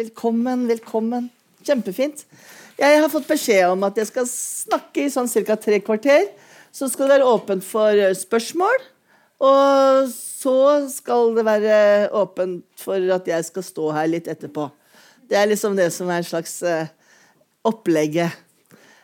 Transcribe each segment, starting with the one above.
Velkommen, velkommen. Kjempefint. Jeg har fått beskjed om at jeg skal snakke i sånn ca. tre kvarter. Så skal det være åpent for eh, spørsmål. Og så skal det være åpent for at jeg skal stå her litt etterpå. Det er liksom det som er en slags uh, opplegget.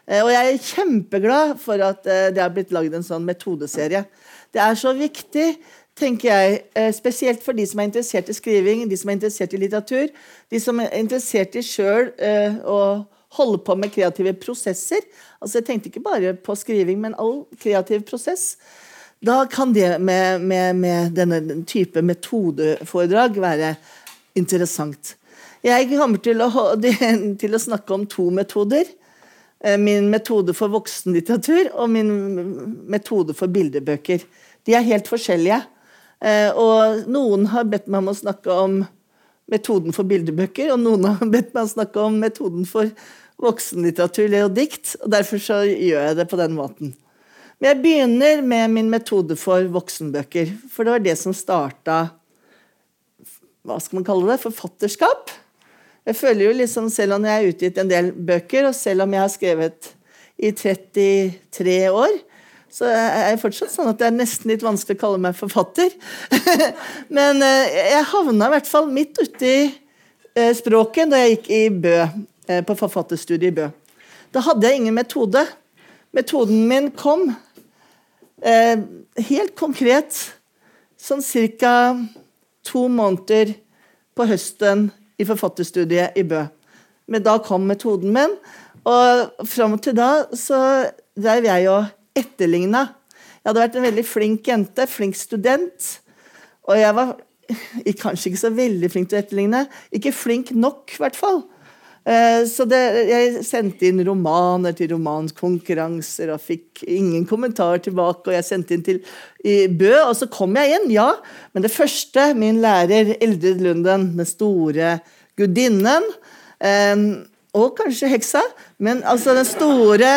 Uh, og jeg er kjempeglad for at det har blitt lagd en sånn metodeserie. Det er så viktig tenker jeg, eh, spesielt for de som er interessert i skriving, de som er interessert i litteratur, de som er interessert i sjøl eh, å holde på med kreative prosesser. Altså Jeg tenkte ikke bare på skriving, men all kreativ prosess. Da kan det med, med, med denne type metodeforedrag være interessant. Jeg kommer til å, til å snakke om to metoder. Eh, min metode for voksenlitteratur og min metode for bildebøker. De er helt forskjellige. Eh, og noen har bedt meg om å snakke om metoden for bildebøker, og noen har bedt meg om å snakke om metoden for voksenlitteratur og dikt. og Derfor så gjør jeg det på den måten. Men jeg begynner med min metode for voksenbøker. For det var det som starta hva skal man kalle det, forfatterskap. Jeg føler jo liksom, Selv om jeg har utgitt en del bøker, og selv om jeg har skrevet i 33 år, så er jeg fortsatt sånn at det er nesten litt vanskelig å kalle meg forfatter. Men eh, jeg havna i hvert fall midt uti eh, språket da jeg gikk i Bø, eh, på forfatterstudiet i Bø. Da hadde jeg ingen metode. Metoden min kom helt konkret sånn ca. to måneder på høsten i forfatterstudiet i Bø. Men da kom metoden min, og fram til da så dreiv jeg og etterligna. Jeg hadde vært en veldig flink jente, flink student. Og jeg var kanskje ikke så veldig flink til å etterligne. Ikke flink nok, i hvert fall. Eh, så det, jeg sendte inn romaner til romankonkurranser og fikk ingen kommentar tilbake. Og jeg sendte inn til i Bø, og så kom jeg inn, ja. Men det første, min lærer Eldrid Lunden, den store gudinnen eh, og kanskje heksa, men altså den store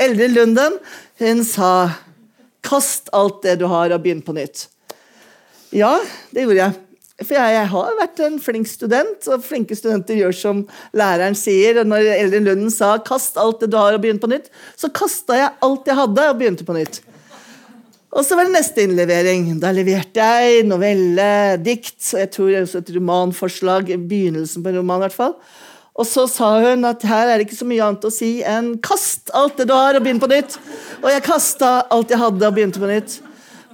eldre Lunden, hun sa 'kast alt det du har, og begynn på nytt'. Ja, det gjorde jeg. For jeg, jeg, har vært en flink student, og flinke studenter gjør som læreren sier. og når Eldrin Lunden sa 'kast alt det du har, og begynn på nytt', så kasta jeg alt jeg hadde, og begynte på nytt. Og så var det neste innlevering. Da leverte jeg novelle, dikt, jeg tror også et romanforslag. Begynnelsen på en roman, i hvert fall. Og så sa hun at her er det ikke så mye annet å si enn 'kast alt det du har, og begynn på nytt'. Og jeg kasta alt jeg hadde, og begynte på nytt.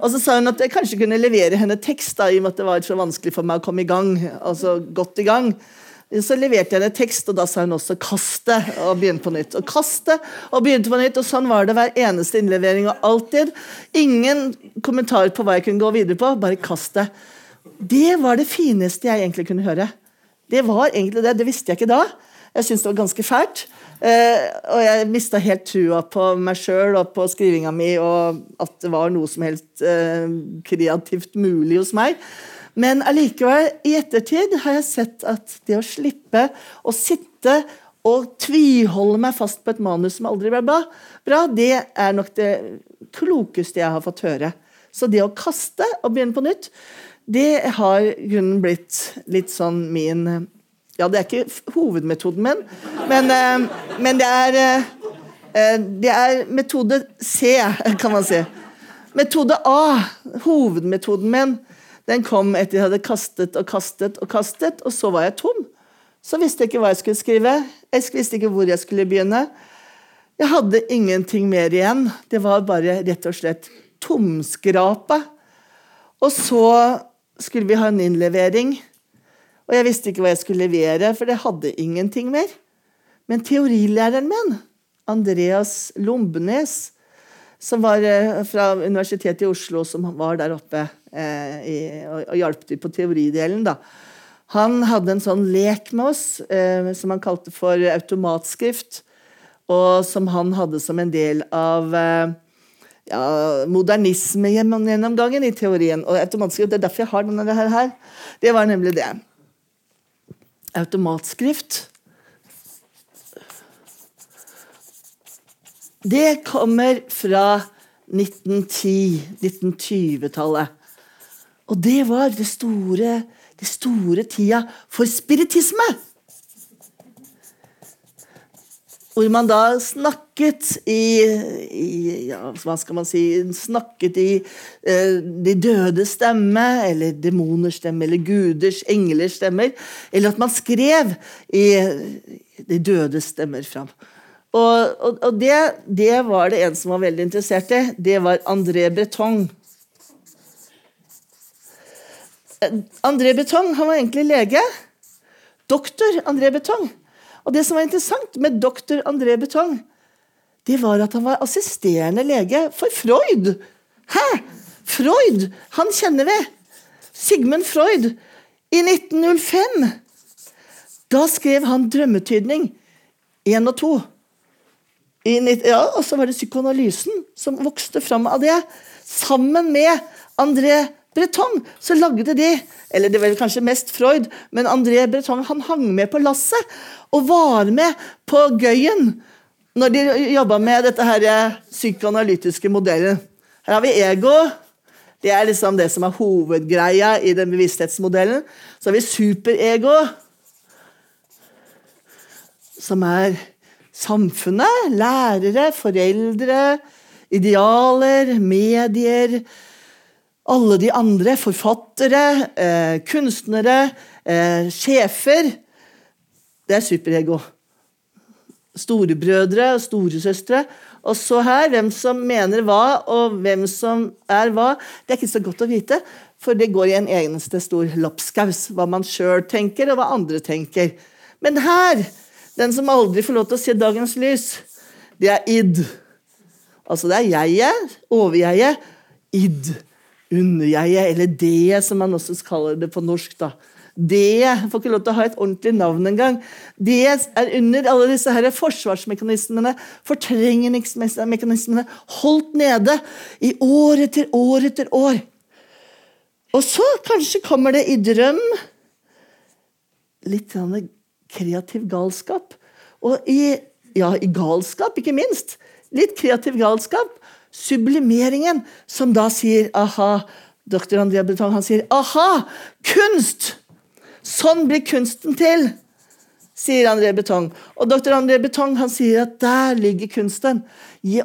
Og så sa hun at jeg kanskje kunne levere henne tekst, da, i og med at det var så vanskelig for meg å komme i gang. altså godt i gang. Så leverte jeg henne tekst, og da sa hun også 'kast det', og begynne på nytt. Og kaste, og begynte på nytt, og sånn var det hver eneste innlevering. Og alltid. Ingen kommentar på hva jeg kunne gå videre på, bare kast det. Det var det fineste jeg egentlig kunne høre. Det var egentlig det. Det visste jeg ikke da. Jeg syntes det var ganske fælt. Eh, og jeg mista helt trua på meg sjøl og på skrivinga mi, og at det var noe som helst eh, kreativt mulig hos meg. Men allikevel, i ettertid har jeg sett at det å slippe å sitte og tviholde meg fast på et manus som aldri ble bra, det er nok det klokeste jeg har fått høre. Så det å kaste og begynne på nytt, det har grunnen blitt litt sånn min Ja, det er ikke hovedmetoden min, men, eh, men det er eh, Det er metode C, kan man si. Metode A, hovedmetoden min, den kom etter jeg hadde kastet og kastet og kastet, og så var jeg tom. Så visste jeg ikke hva jeg skulle skrive. Jeg visste ikke hvor jeg skulle begynne. Jeg hadde ingenting mer igjen. Det var bare rett og slett tomskrapa. Og så skulle vi ha en innlevering. Og jeg visste ikke hva jeg skulle levere, for det hadde ingenting mer. Men teorilæreren min, Andreas Lombenes, som var eh, fra Universitetet i Oslo, som var der oppe eh, i, og, og hjalp til på teoridelen, da. Han hadde en sånn lek med oss eh, som han kalte for automatskrift, og som han hadde som en del av eh, ja, modernismegjennomgangen i teorien. Og automatskrift, Det er derfor jeg har denne her. Det var nemlig det. Automatskrift Det kommer fra 1910, 1920-tallet. Og det var det store, det store tida for spiritisme. Hvor man da snakket i, i, ja, hva skal man si Snakket i eh, de døde stemme, eller demoners stemme, eller guders, englers stemmer. Eller at man skrev i de døde stemmer fram. Og, og, og det, det, var det en som var veldig interessert i. Det var André Breton. André Breton han var egentlig lege. Doktor André Breton. Og det som var interessant med doktor André Betong, det var at han var assisterende lege for Freud. Hæ? Freud! Han kjenner vi. Sigmund Freud. I 1905. Da skrev han 'Drømmetydning' én og to. Ja, og så var det psykoanalysen som vokste fram av det. Sammen med André Breton så lagde de Eller det var kanskje mest Freud, men André Breton han hang med på lasset og var med på gøyen når de jobba med dette her psykoanalytiske modellen. Her har vi ego. Det er liksom det som er hovedgreia i den bevissthetsmodellen. Så har vi superego, som er samfunnet. Lærere, foreldre, idealer, medier. Alle de andre. Forfattere, eh, kunstnere, eh, sjefer. Det er superego. Storebrødre og storesøstre. Og så her, hvem som mener hva, og hvem som er hva, det er ikke så godt å vite. For det går i en eneste stor lapskaus. Hva man sjøl tenker, og hva andre tenker. Men her, den som aldri får lov til å se dagens lys, det er id. Altså det er jeget, overjeget. Id. Underjeget, eller det, som man også kaller det på norsk. da. Det får ikke lov til å ha et ordentlig navn engang. Det er under alle disse her forsvarsmekanismene, fortrengningsmekanismene, holdt nede i år etter år etter år. Og så kanskje kommer det i drøm litt kreativ galskap. Og i, ja, i galskap, ikke minst. Litt kreativ galskap. Sublimeringen, som da sier aha. Dr. André Breton han sier aha! Kunst! Sånn blir kunsten til, sier André Betong. Og doktor André Betong han sier at der ligger kunsten.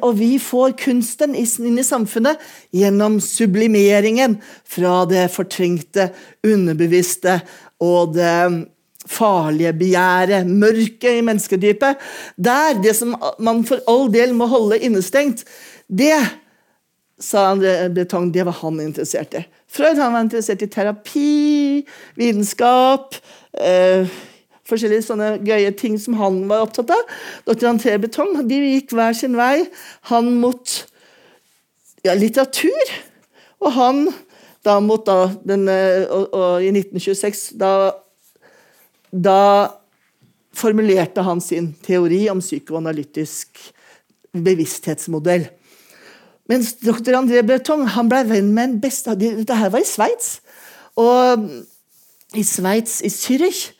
Og vi får kunsten inn i samfunnet gjennom sublimeringen fra det fortrengte, underbevisste og det farlige begjæret, mørket i menneskedypet. Der, det som man for all del må holde innestengt, det sa André Betong, det var han interessert i. Freud var interessert i terapi, vitenskap eh, Forskjellige sånne gøye ting som han var opptatt av. Dr. André Betong de gikk hver sin vei. Han mot ja, litteratur, og han da mot da, den, og, og I 1926 da, da formulerte han sin teori om psykoanalytisk bevissthetsmodell. Mens doktor André Breton han ble venn med en beste Dette her var i Sveits. Og i Sveits, i Zürich,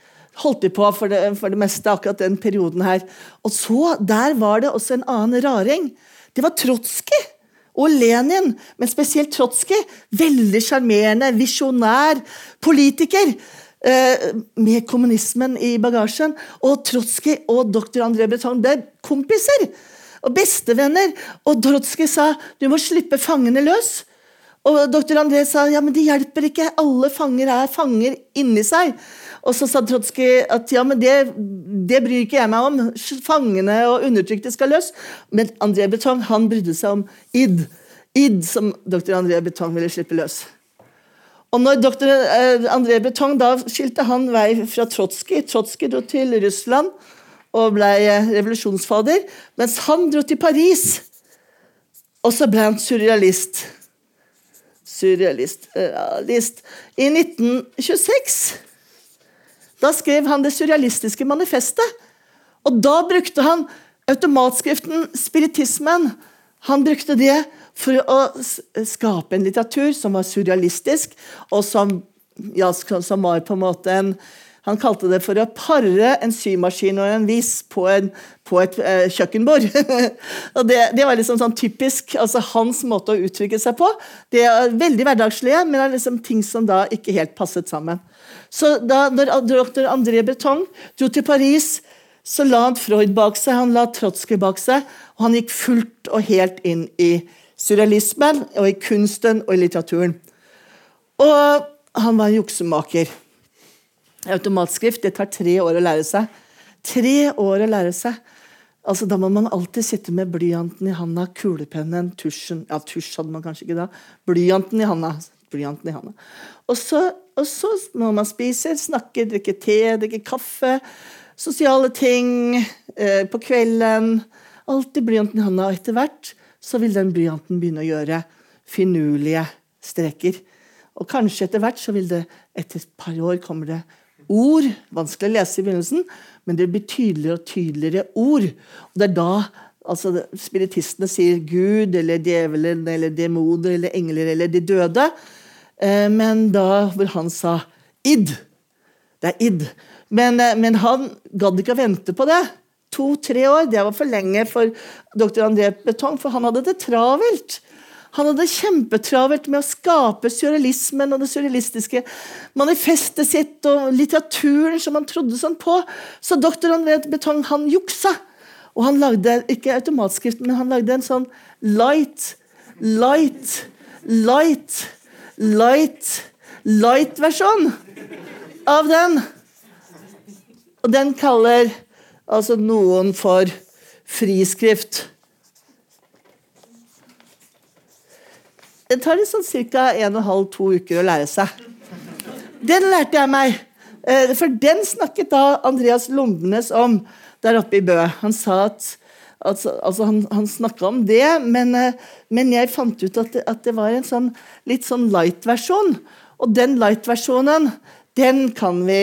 holdt de på for det, for det, meste akkurat den perioden her. Og så, Der var det også en annen raring. Det var Trotskij og Lenin, men spesielt Trotskij. Veldig sjarmerende, visjonær politiker. Eh, med kommunismen i bagasjen. Og Trotskij og doktor André Breton ble kompiser og bestevenner. Og Dorotskij sa du må slippe fangene løs. Og doktor André sa ja, men det hjelper ikke, alle fanger er fanger inni seg. Og så sa Trotskij at ja, men det, det, bryr ikke jeg meg om, fangene og undertrykte skal løs. Men André Betong han brydde seg om id. Id som doktor André Betong ville slippe løs. Og når doktor eh, André Betong da skilte han vei fra Trotskij Trotskij dro til Russland og ble revolusjonsfader. Mens han dro til Paris, og så ble han surrealist. Surrealist realist. I 1926 da skrev han det surrealistiske manifestet. Og da brukte han automatskriften spiritismen. Han brukte det for å skape en litteratur som var surrealistisk, og som, ja, som var på en måte en han kalte det for å pare en symaskin og en vis på, en, på et eh, kjøkkenbord. og det, det, var liksom sånn typisk altså hans måte å uttrykke seg på. Det er Veldig hverdagslige, men det er liksom ting som da ikke helt passet sammen. Så da når dr. André Breton dro til Paris, så la han Freud bak seg, han la Trotsky bak seg, og han gikk fullt og helt inn i surrealismen, og i kunsten og i litteraturen. Og han var en juksemaker. Automatskrift det tar tre år å lære seg. Tre år å lære seg. Altså, Da må man alltid sitte med blyanten i handa, kulepennen, tusjen Ja, tusj hadde man kanskje ikke da. Blyanten i handa. Blyanten i handa. Og så, og så må man spise, snakke, drikke te, drikke kaffe. Sosiale ting eh, på kvelden. Alltid blyanten i handa. Og etter hvert så vil den blyanten begynne å gjøre finurlige streker. Og kanskje etter hvert så vil det etter et par år kommer det ord. Vanskelig å lese i begynnelsen, men det blir tydeligere og tydeligere ord. Og det er da altså spiritistene sier Gud eller djevelen eller demoner eller engler eller de døde. Eh, men da hvor han sa id. Det er id. Men, eh, men han gadd ikke å vente på det. To-tre år, det var for lenge for dr. André Betong, for han hadde det travelt. Han hadde kjempetravelt med å skape surrealismen og det surrealistiske manifestet sitt og litteraturen som han trodde sånn på. Så dr. André Betong han juksa. Og han lagde ikke automatskrift, men han lagde en sånn light, light, light, light, light-versjon av den. Og den kaller altså noen for friskrift. Det tar sånn ca. 1,5-2 uker å lære seg. Den lærte jeg meg. Eh, for den snakket da Andreas Lombenes om der oppe i Bø. Han sa at altså, altså han, han snakka om det, men, eh, men, jeg fant ut at det, at det var en sånn, litt sånn light-versjon. Og den light-versjonen, den kan vi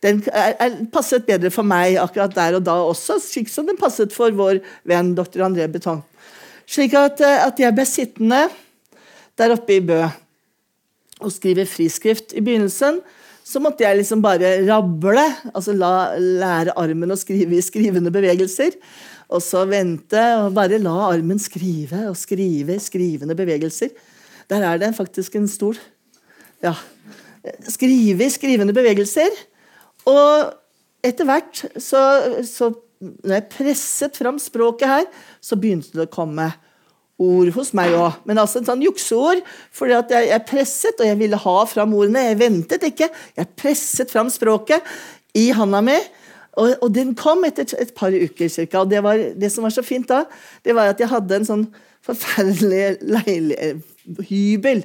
den er, er, passet bedre for meg akkurat der og da også, slik som den passet for vår venn dr. André Betong. Slik at, eh, at jeg ble sittende der oppe i Bø og skrive friskrift. I begynnelsen så måtte jeg liksom bare rable, altså la, lære armen å skrive i skrivende bevegelser. Og så vente og bare la armen skrive og skrive i skrivende bevegelser. Der er det faktisk en stol. Ja. Skrive i skrivende bevegelser. Og etter hvert, så, så når jeg presset fram språket her, så begynte det å komme ord hos meg òg. Men altså en sånn jukseord. fordi jeg, jeg, presset, og jeg ville ha fram ordene. Jeg ventet ikke. Jeg presset fram språket i handa mi. Og, og den kom etter et, et par uker cirka. Og det, var, det, som var så fint da, det var at jeg hadde en sånn forferdelig leilig, hybel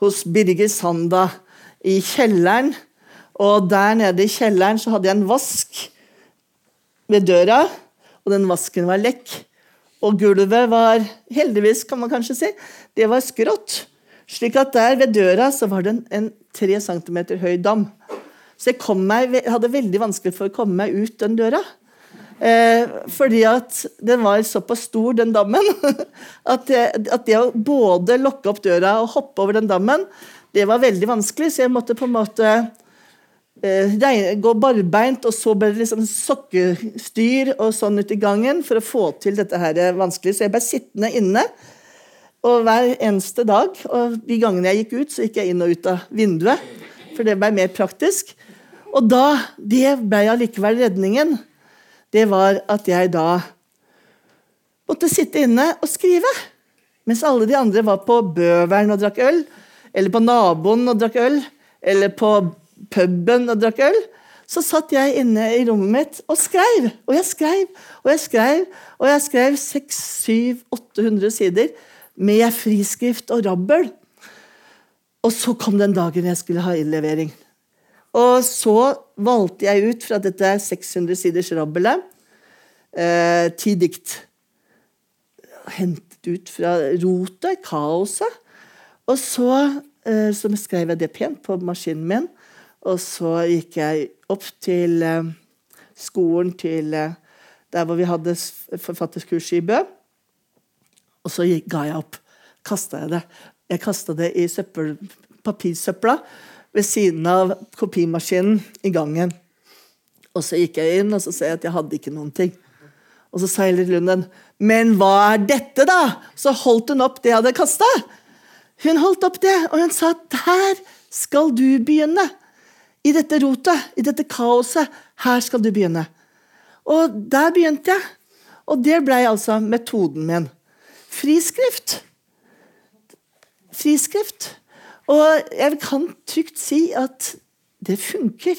hos Birger Sanda i kjelleren. Og der nede i kjelleren så hadde jeg en vask ved døra, og den vasken var lekk. Og gulvet var, heldigvis kan man kanskje si, det var skrått. Slik at der ved døra så var det en, 3 cm høy dam. Så jeg meg, hadde veldig vanskelig for å komme meg ut den døra. Eh, fordi at den var såpass stor, den dammen, at det, at det, å både lokke opp døra og hoppe over den dammen, det var veldig vanskelig. Så jeg måtte på en måte gå barbeint, og så ble det liksom sokkestyr og sånn ut i gangen for å få til dette her vanskelig. Så jeg ble sittende inne. Og hver eneste dag, og de gangene jeg gikk ut, så gikk jeg inn og ut av vinduet. For det ble mer praktisk. Og da Det ble allikevel redningen. Det var at jeg da måtte sitte inne og skrive. Mens alle de andre var på Bøveren og drakk øl. Eller på naboen og drakk øl. Eller på puben og drakk øl, så satt jeg inne i rommet mitt og skrev. Og jeg skrev og jeg skrev, og jeg skrev 600-800 sider med friskrift og rabbel. Og så kom den dagen jeg skulle ha innlevering. Og så valgte jeg ut fra dette 600 siders rabbelet eh, ti dikt. Hentet ut fra rotet, kaoset. Og så, eh, så skrev jeg det pent på maskinen min. Og så gikk jeg opp til eh, skolen til eh, der hvor vi hadde forfatterskurs i Bø. Og så ga jeg opp. Kasta jeg det. Jeg kasta det i søppel, papirsøpla ved siden av kopimaskinen i gangen. Og så gikk jeg inn og så sa jeg at jeg hadde ikke noen ting. Og så sa Eilert Lunden, 'Men hva er dette, da?' Så holdt hun opp det jeg hadde kasta. Hun holdt opp det, og hun sa 'Der skal du begynne'. I dette rotet, i dette kaoset. Her skal du begynne. Og der begynte jeg. Og det blei altså metoden min. Friskrift. Friskrift. Og jeg kan trygt si at det funker.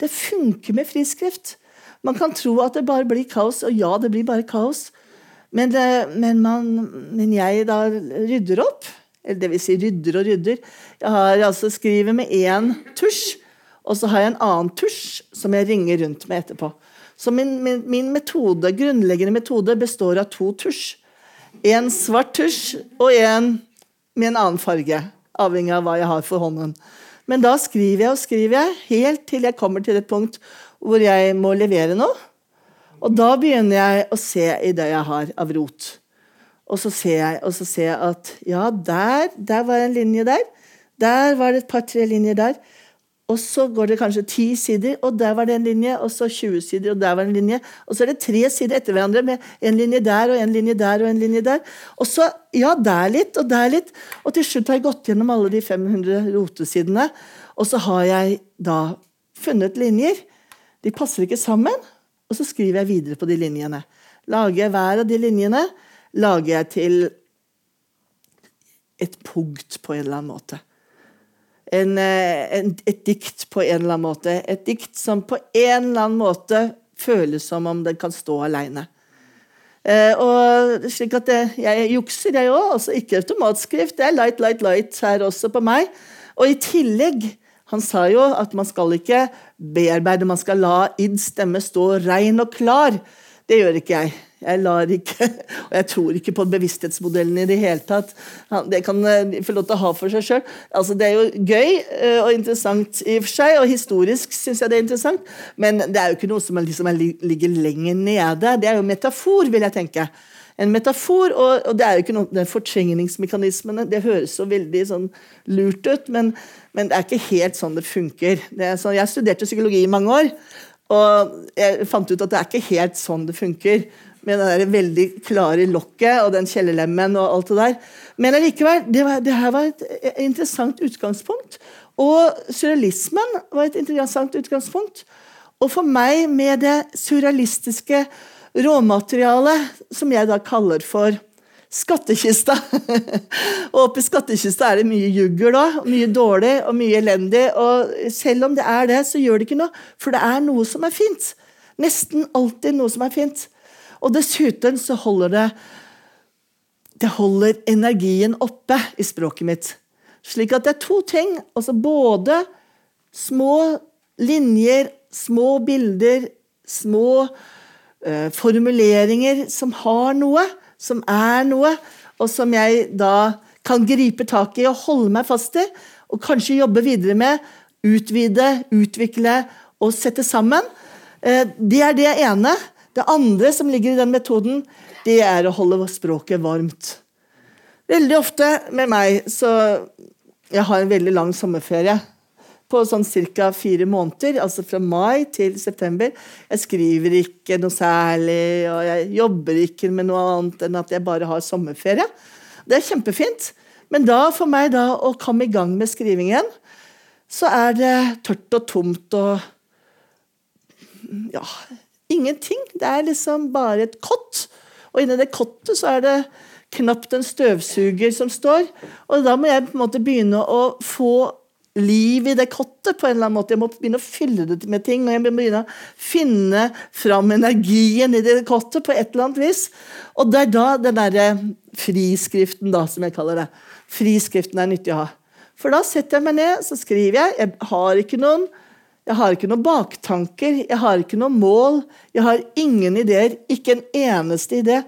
Det funker med friskrift. Man kan tro at det bare blir kaos, og ja, det blir bare kaos. Men, det, men, man, men jeg da rydder opp. Eller det vil si rydder og rydder. Jeg har altså skriver med én tusj, og så har jeg en annen tusj som jeg ringer rundt med etterpå. Så min, min, min metode, grunnleggende metode består av to tusj. En svart tusj og en med en annen farge, avhengig av hva jeg har for hånden. Men da skriver jeg og skriver jeg, helt til jeg kommer til et punkt hvor jeg må levere noe. Og da begynner jeg å se i det jeg har av rot. Og så ser jeg, så ser jeg at ja, der, der var en linje der. Der var det et par-tre linjer der. Og så går det kanskje ti sider, og der var det en linje. Og så 20 sider, og der var det en linje. Og så er det tre sider etter hverandre med en linje der og en linje der og en linje der. Og så ja, der litt og der litt. Og til slutt har jeg gått gjennom alle de 500 rotesidene. Og så har jeg da funnet linjer. De passer ikke sammen. Og så skriver jeg videre på de linjene. Lager jeg hver av de linjene lager jeg til et punkt på en eller annen måte en, eh, en, et dikt på en eller annen måte. Et dikt som på en eller annen måte føles som om det kan stå aleine. Eh, og slik at det, Jeg jukser, jeg òg. Altså ikke automatskrift. Det er light, light, light her også på meg. Og i tillegg Han sa jo at man skal ikke bearbeide, man skal la id stemme stå rein og klar. Det gjør ikke jeg. Jeg lar ikke, og jeg tror ikke på bevissthetsmodellen i det hele tatt. Det kan de få lov til å ha for seg sjøl. Altså, det er jo gøy eh, og interessant i og for seg, og historisk syns jeg det er interessant, men det er jo ikke noe som liksom ligger lenger nede. Det er jo metafor, vil jeg tenke. En metafor, og, og det er jo ikke noe, den fortrengningsmekanismene Det høres så veldig sånn lurt ut, men, men, det er ikke helt sånn det funker. Det sånn, jeg studerte psykologi i mange år, og jeg fant ut at det er ikke helt sånn det funker med det der veldig klare lokket og den kjellerlemmen og alt det der. Men allikevel, det, det her var et interessant utgangspunkt. Og surrealismen var et interessant utgangspunkt. Og for meg, med det surrealistiske råmaterialet, som jeg da kaller for skattkista Og oppi skattkista er det mye juggel òg. Mye dårlig og mye elendig. Og selv om det er det, så gjør det ikke noe, for det er noe som er fint. Nesten alltid noe som er fint. Og dessuten så holder det Det holder energien oppe i språket mitt. Slik at det er to ting. Altså både små linjer, små bilder, små uh, formuleringer som har noe, som er noe, og som jeg da kan gripe tak i og holde meg fast i, og kanskje jobbe videre med, utvide, utvikle og sette sammen. Uh, det er det ene. Det andre som ligger i den metoden, det er å holde språket varmt. Veldig ofte med meg så Jeg har en veldig lang sommerferie på sånn ca. fire måneder, altså fra mai til september. Jeg skriver ikke noe særlig, og jeg jobber ikke med noe annet enn at jeg bare har sommerferie. Det er kjempefint. Men da, for meg da, å komme i gang med skrivingen, så er det tørt og tomt og Ja, Ingenting. Det er liksom bare et kott. Og inni det kottet så er det knapt en støvsuger som står. Og da må jeg på en måte begynne å få liv i det kottet på en eller annen måte. Jeg må begynne å fylle det med ting, og jeg må begynne å finne fram energien i det kottet på et eller annet vis. Og det er da den derre friskriften, da, som jeg kaller det. Friskriften er nyttig å ha. For da setter jeg meg ned, så skriver jeg. Jeg har ikke noen jeg har ikke noen baktanker, jeg har ikke noe mål. Jeg har ingen ideer, ikke en eneste idé.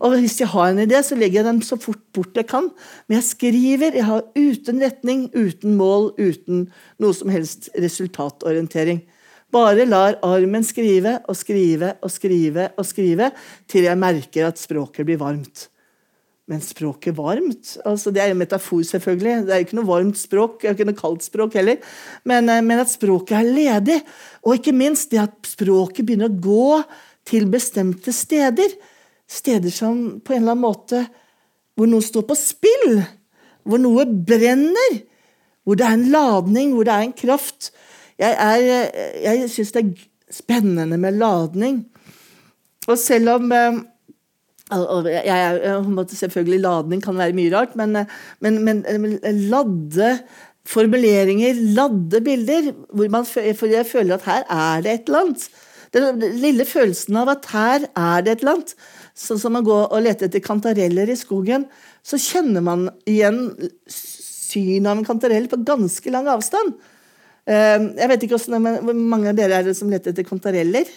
Og hvis jeg har en idé, så legger jeg den så fort bort jeg kan. Men jeg skriver, jeg har uten retning, uten mål, uten noe som helst resultatorientering. Bare lar armen skrive og skrive og skrive og skrive til jeg merker at språket blir varmt. Men språket varmt altså Det er en metafor, selvfølgelig. Det er ikke noe varmt språk, ikke noe kaldt språk heller. Men, eh, men, at språket er ledig. Og ikke minst det at språket begynner å gå til bestemte steder. Steder som på en eller annen måte Hvor noe står på spill. Hvor noe brenner. Hvor det er en ladning, hvor det er en kraft. Jeg, er, eh, jeg syns det er spennende med ladning. Og selv om eh, jeg, Selvfølgelig ladning kan være mye rart, men, men, men ladde formuleringer, ladde bilder, man for jeg føler at her er det et eller annet. Den lille følelsen av at her er det et eller annet. Sånn som å gå og lete etter kantareller i skogen, så kjenner man igjen synet av en kantarell på ganske lang avstand. Ehm, jeg vet ikke hvor mange av dere er det som leter etter kantareller.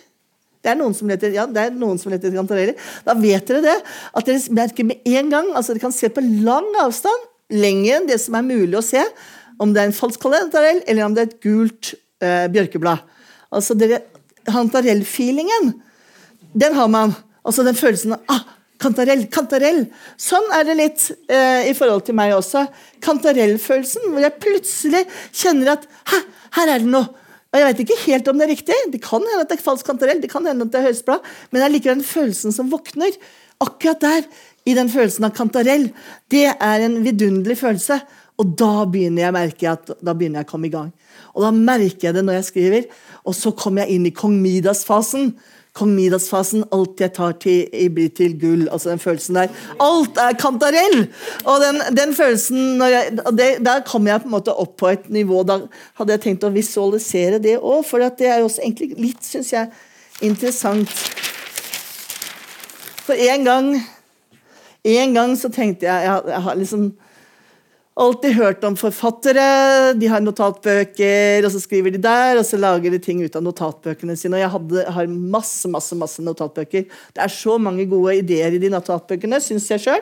Det er noen som leter, ja, det er noen som leter etter kantareller. Da vet dere det. At dere merker med en gang altså Dere kan se på lang avstand, lenger enn det som er mulig å se, om det er en falsk kantarell eller om det er et gult eh, bjørkeblad. Altså dere, Kantarellfeelingen, den har man. Altså den følelsen av ah, kantarell, kantarell. Sånn er det litt eh, i forhold til meg også. Kantarellfølelsen, hvor jeg plutselig kjenner at Hæ, her er det noe. Og Jeg vet ikke helt om det er riktig. Det kan hende at det er falsk kantarell, det kan hende at det er bra, men det er likevel den følelsen som våkner. Akkurat der, i den følelsen av kantarell. Det er en vidunderlig følelse. Og da begynner jeg merke at da begynner jeg å komme i gang. Og da merker jeg det når jeg skriver. Og så kommer jeg inn i kong Midas-fasen. Kong Midas-fasen, alt jeg tar til, blir til gull. altså den følelsen der. Alt er kantarell! Og den, den følelsen jeg, det, Der kom jeg på en måte opp på et nivå Da hadde jeg tenkt å visualisere det òg, for det er jo også egentlig litt, syns jeg, interessant. For en gang En gang så tenkte jeg Jeg, jeg har liksom alltid hørt om forfattere. De har notatbøker, og så skriver de der, og så lager de ting ut av notatbøkene sine. Og jeg, hadde, har masse masse, masse notatbøker. Det er så mange gode ideer i de notatbøkene, syns jeg sjøl.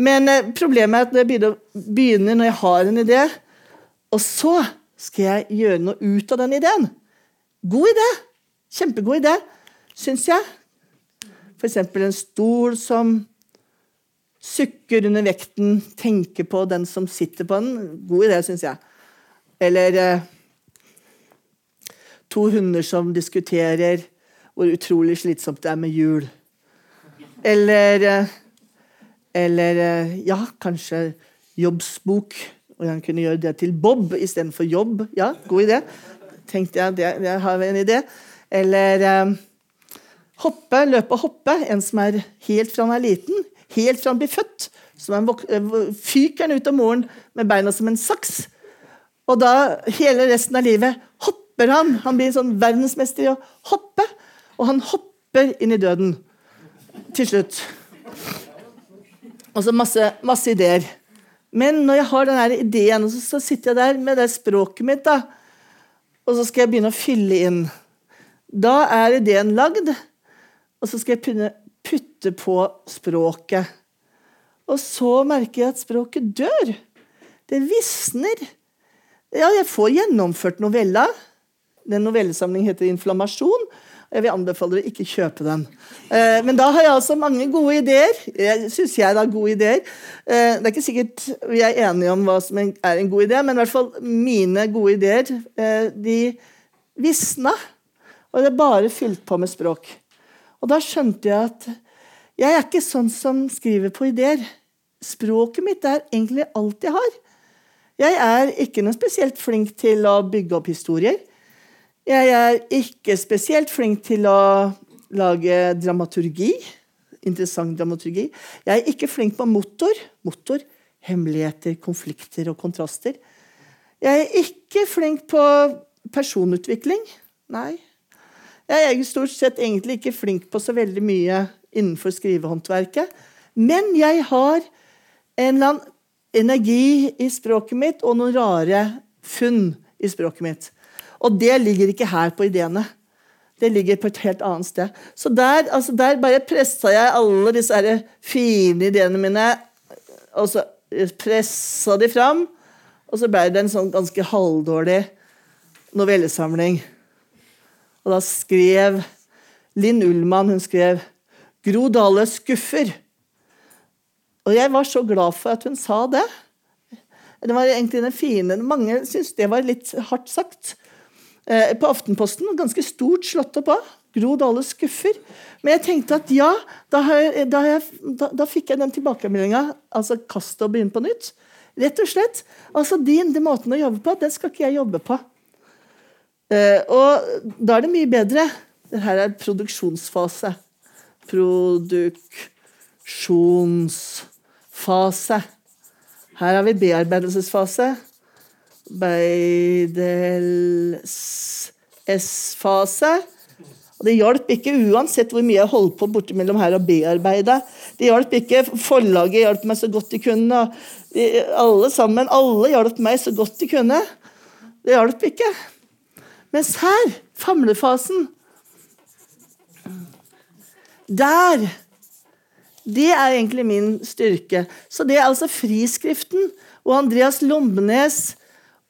Men eh, problemet er at når jeg begynner, når jeg har en idé, og så skal jeg gjøre noe ut av den ideen. God idé! Kjempegod idé, syns jeg. F.eks. en stol som Sukker under vekten, tenke på den som sitter på den. God idé, syns jeg. Eller eh, to hunder som diskuterer hvor utrolig slitsomt det er med jul. Eller eh, Eller eh, ja, kanskje jobbsbok. Og han kunne gjøre det til Bob istedenfor jobb. Ja, god idé. Tenkte jeg, det, jeg har en idé. Eller hoppe, løpe og hoppe. En som er helt fra han er liten helt fra han blir født. Så eh, fyker han ut av moren med beina som en saks. Og da, hele resten av livet, hopper han. Han blir sånn verdensmester i å hoppe. Og han hopper inn i døden. Til slutt. Og så masse, masse ideer. Men når jeg har denne ideen, så sitter jeg der med det språket mitt, da, og så skal jeg begynne å fylle inn. Da er ideen lagd, og så skal jeg putte på språket. Og så merker jeg at språket dør. Det visner. Ja, jeg får gjennomført novella. Den novellesamlingen heter 'Inflammasjon'. Jeg vil anbefale dere ikke kjøpe den. Eh, men da har jeg altså mange gode ideer. Jeg syns jeg har gode ideer. Eh, det er ikke sikkert vi er enige om hva som er en god idé, men i hvert fall mine gode ideer eh, de visna. Og det er bare fylt på med språk. Og da skjønte jeg at jeg er ikke sånn som skriver på ideer. Språket mitt er egentlig alt jeg har. Jeg er ikke noe spesielt flink til å bygge opp historier. Jeg er ikke spesielt flink til å lage dramaturgi. Interessant dramaturgi. Jeg er ikke flink på motor. Motor, hemmeligheter, konflikter og kontraster. Jeg er ikke flink på personutvikling. Nei, jeg er stort sett egentlig ikke flink på så veldig mye innenfor skrivehåndverket. Men jeg har en eller annen energi i språket mitt og noen rare funn i språket mitt. Og det ligger ikke her på ideene. Det ligger på et helt annet sted. Så der, altså der bare pressa jeg alle disse fine ideene mine, og så pressa de fram. Og så ble det en sånn ganske halvdårlig novellesamling. Og da skrev Linn Ullmann hun skrev 'Gro Dale skuffer'. Og jeg var så glad for at hun sa det. Det var egentlig den fine Mange syntes det var litt hardt sagt. Eh, på Aftenposten, ganske stort slått opp av. Gro Dale skuffer. Men jeg tenkte at ja, da, jeg, da, jeg, da, da fikk jeg den tilbakemeldinga. Altså kast og begynn på nytt. Rett og slett. Altså din den måten å jobbe på, den skal ikke jeg jobbe på. Eh, og da er det mye bedre. Dette er produksjonsfase. Produksjonsfase. Her har vi bearbeidelsesfase. Beidelsesfase. Og det hjalp ikke, uansett hvor mye jeg holdt på bortimellom her og bearbeida. Det hjalp ikke. Forlaget hjalp meg så godt de kunne. Alle sammen, alle hjalp meg så godt de kunne. Det hjalp ikke. Mens her, famlefasen Der Det er egentlig min styrke. Så det er altså friskriften og Andreas Lombenes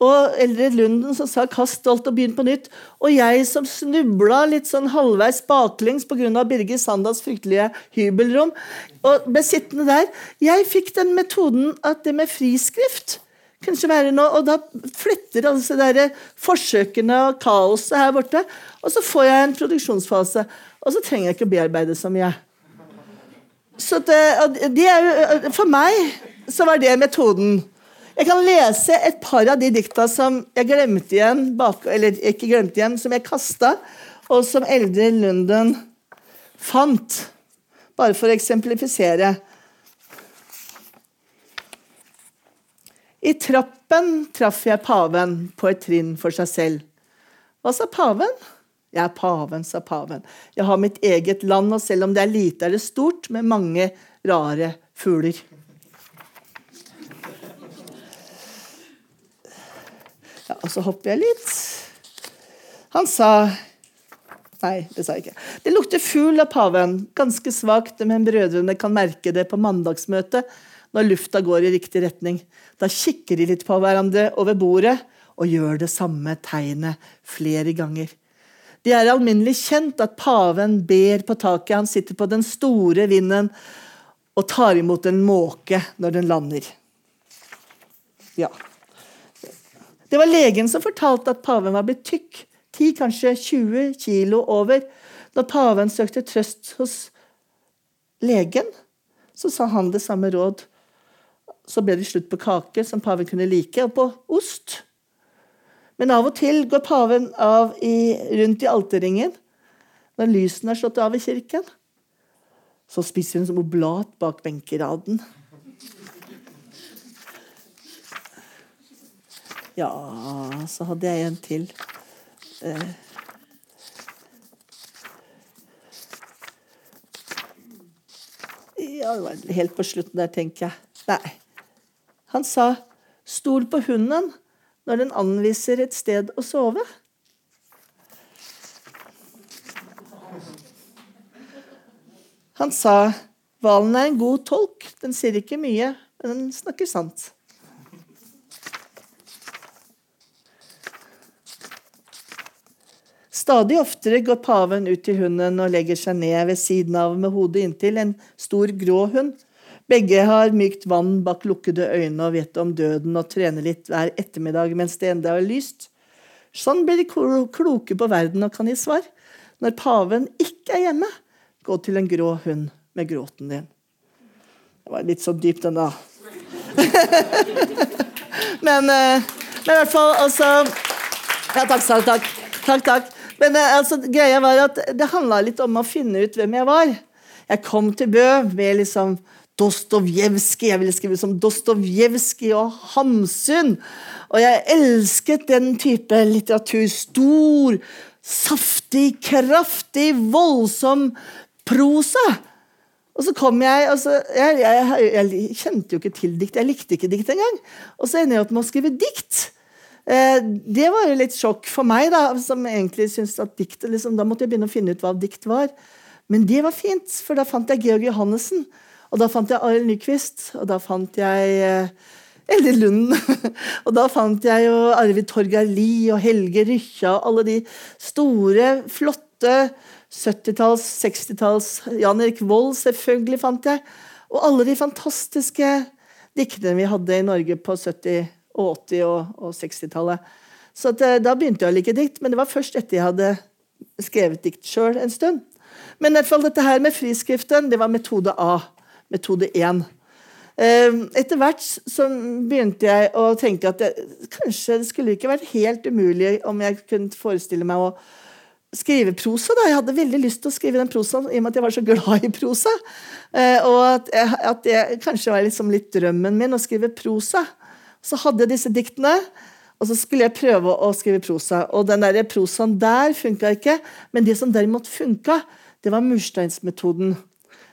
og Eldred Lunden som sa 'kast alt og begynn på nytt'. Og jeg som snubla litt sånn halvveis baklengs pga. Birger Sandals fryktelige hybelrom. Og ble sittende der. Jeg fikk den metoden at det med friskrift ikke være noe, Og da flytter alle disse forsøkene og kaoset her borte. Og så får jeg en produksjonsfase. Og så trenger jeg ikke å bearbeide så mye. Så det, det er, for meg så var det metoden. Jeg kan lese et par av de dikta som jeg glemte igjen, bak, eller ikke glemte igjen, som jeg kasta, og som Eldre Lunden fant. Bare for å eksemplifisere. I trappen traff jeg paven på et trinn for seg selv. Hva sa paven? Jeg er paven, sa paven. Jeg har mitt eget land, og selv om det er lite, er det stort, med mange rare fugler. Ja, og så hopper jeg litt. Han sa Nei, det sa jeg ikke. Det lukter fugl av paven. Ganske svakt, men brødrene kan merke det på mandagsmøtet når lufta går i riktig retning. Da kikker de litt på hverandre over bordet og gjør det samme tegnet flere ganger. Det er alminnelig kjent at paven ber på taket. Han sitter på den store vinden og tar imot en måke når den lander. Ja. Det var legen som fortalte at paven var blitt tykk, 10, kanskje 20 kilo over. Når paven søkte trøst hos legen, så sa han det samme råd. Så ble det slutt på kake, som paven kunne like, og på ost. Men av og til går paven av i, rundt i alterringen når lysene er slått av i kirken. Så spiser hun som oblat bak benkeraden. Ja, så hadde jeg en til. Eh. Ja, det var helt på slutten der, tenker jeg. Nei. Han sa 'stol på hunden' når den anviser et sted å sove. Han sa 'hvalen er en god tolk'. Den sier ikke mye, men den snakker sant. Stadig oftere går paven ut til hunden og legger seg ned ved siden av med hodet inntil en stor grå hund. Begge har mykt vann bak lukkede øyne og vet om døden og trener litt hver ettermiddag mens det enda er lyst. Sånn blir de kloke på verden og kan gi svar. Når paven ikke er hjemme, gå til en grå hund med gråten din. Det var litt så dypt, den, da. men, eh, men, i hvert fall, altså Ja, takk, takk. Takk, takk. Men eh, altså, greia var at det handla litt om å finne ut hvem jeg var. Jeg kom til Bø med liksom Dostojevskij. Jeg ville skrive som Dostojevskij og Hamsun. Og jeg elsket den type litteratur. Stor, saftig, kraftig, voldsom prosa. Og så kom jeg, altså, jeg, jeg, jeg, kjente jo ikke til dikt. Jeg likte ikke dikt engang. Og så ender jeg opp med å skrive dikt. Eh, det var jo litt sjokk for meg, da, som egentlig syntes at dikt liksom, Da måtte jeg begynne å finne ut hva dikt var. Men det var fint, for da fant jeg Georg Johannessen. Og da fant jeg Arild Nyquist, og da fant jeg eh, Elde Lunden. og da fant jeg jo Arvid Torgeir Lie og Helge Rykkja og alle de store, flotte 70-talls, 60-talls Jan Erik Vold, selvfølgelig, fant jeg. Og alle de fantastiske diktene vi hadde i Norge på 70- og 80- og, og 60-tallet. Så at, eh, da begynte jeg å like dikt, men det var først etter jeg hadde skrevet dikt sjøl en stund. Men i hvert fall dette her med friskriften, det var metode A. Metode 1. Eh, etter hvert så begynte jeg å tenke at det, kanskje det skulle ikke vært helt umulig om jeg kunne forestille meg å skrive prosa. da. Jeg hadde veldig lyst til å skrive den prosaen i og med at jeg var så glad i prosa. Eh, og at, jeg, at det kanskje var liksom litt drømmen min å skrive prosa. Så hadde jeg disse diktene, og så skulle jeg prøve å skrive prosa. Og den der prosaen der funka ikke, men det som derimot funka, det var mursteinsmetoden.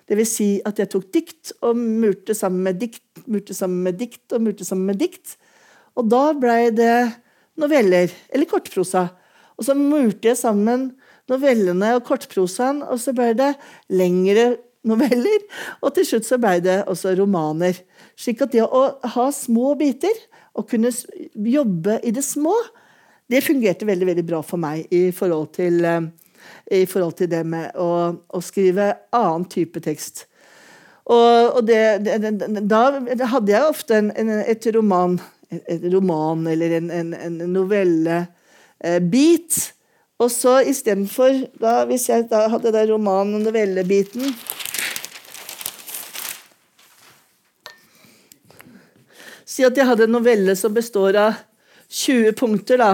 Det vil si at jeg tok dikt og murte sammen med dikt, murte sammen med dikt og murte sammen med dikt. Og da blei det noveller, eller kortprosa. Og så murte jeg sammen novellene og kortprosaen, og så ble det lengre noveller. Og til slutt så ble det også romaner. Slik at det å ha små biter, og kunne jobbe i det små, det fungerte veldig, veldig bra for meg i forhold til eh, i forhold til det med å, å skrive annen type tekst. Og, og det, det, da hadde jeg ofte en, en, et roman, et roman eller en, en, novellebit. Eh, og så istedenfor Hvis jeg da hadde den roman- og novellebiten Si at jeg hadde en novelle som består av 20 punkter, da.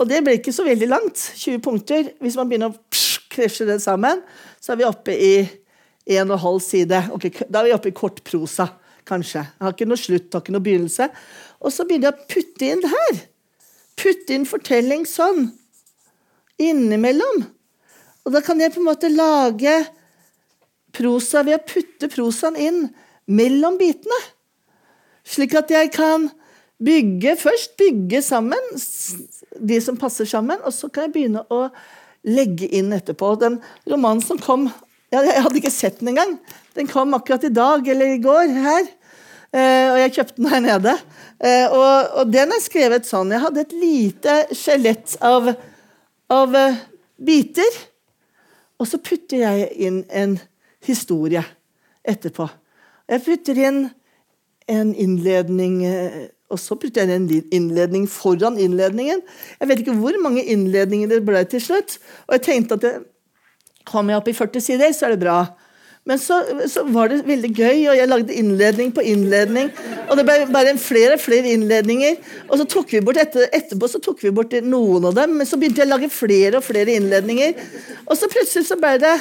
Og det ble ikke så veldig langt. 20 punkter. Hvis man begynner å krasje det sammen, så er vi oppe i en og halv side. Okay, da er vi oppe i kortprosa, kanskje. Jeg har ikke noe slutt, har ikke noe begynnelse. Og så begynner jeg å putte inn det her. Putte inn fortelling sånn. Innimellom. Og da kan jeg på en måte lage prosa ved å putte prosaen inn mellom bitene. Slik at jeg kan bygge først bygge sammen de som passer sammen, og så kan jeg begynne å legge inn etterpå. Den romanen som kom Jeg hadde ikke sett den engang. Den kom akkurat i dag eller i går her. Eh, og jeg kjøpte den her nede. Eh, og, og, den er skrevet sånn. Jeg hadde et lite skjelett av, av uh, biter. Og så putter jeg inn en historie etterpå. Jeg putter inn en innledning og så putter jeg en innledning foran innledningen. Jeg vet ikke hvor mange innledninger det ble til slutt. Og jeg tenkte at det, kommer jeg opp i 40 sider, så er det bra. Men så, så, var det veldig gøy, og jeg lagde innledning på innledning. Og det ble bare flere og flere innledninger. Og så tok vi bort etter, etterpå så tok vi bort noen av dem, men så begynte jeg å lage flere og flere innledninger. Og så plutselig så ble det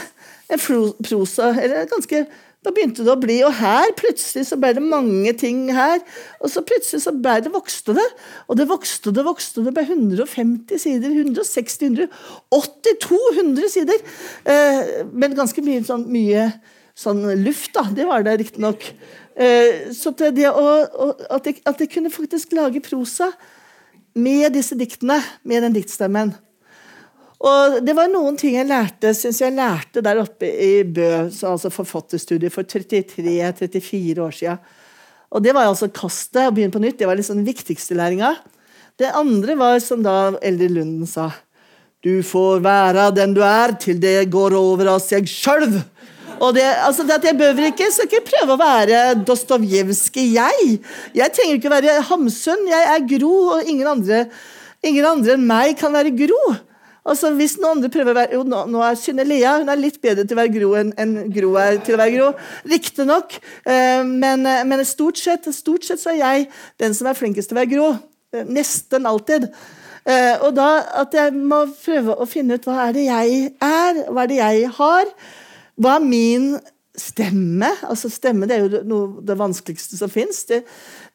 en prosa, eller ganske da begynte det å bli, og her plutselig så ble det mange ting her. Og så plutselig så ble det, vokste det. Og det vokste det vokste. Det ble 150 sider, 160, 180, 200 sider. Eh, men ganske mye sånn, mye sånn luft, da. Det var det riktignok. Eh, så det å, at, jeg, at jeg kunne faktisk lage prosa med disse diktene, med den diktstemmen og det var noen ting jeg lærte synes jeg lærte der oppe i Bø, altså forfatterstudiet, for 33-34 år siden. Og det var altså kastet, og begynne på nytt. Det var liksom den viktigste læringa. Det andre var, som da Eldre Lunden sa, du får være den du er til det går over av seg sjøl. Og det, altså det at jeg behøver ikke, skal ikke prøve å være Dostojevskij, jeg. Jeg trenger ikke å være Hamsun. Jeg er Gro, og ingen andre, ingen andre enn meg kan være Gro. Altså, hvis noen andre prøver å være Jo, nå, nå er Synne Lea hun er litt bedre til å være Gro enn en Gro er til å være Gro. Riktignok. Eh, men, eh, men stort, sett, stort sett så er jeg den som er flinkest til å være Gro. Eh, nesten alltid. Eh, og da at jeg må prøve å finne ut hva er det jeg er, hva er det jeg har? Hva er min stemme? Altså Stemme det er jo noe det vanskeligste som fins. Det,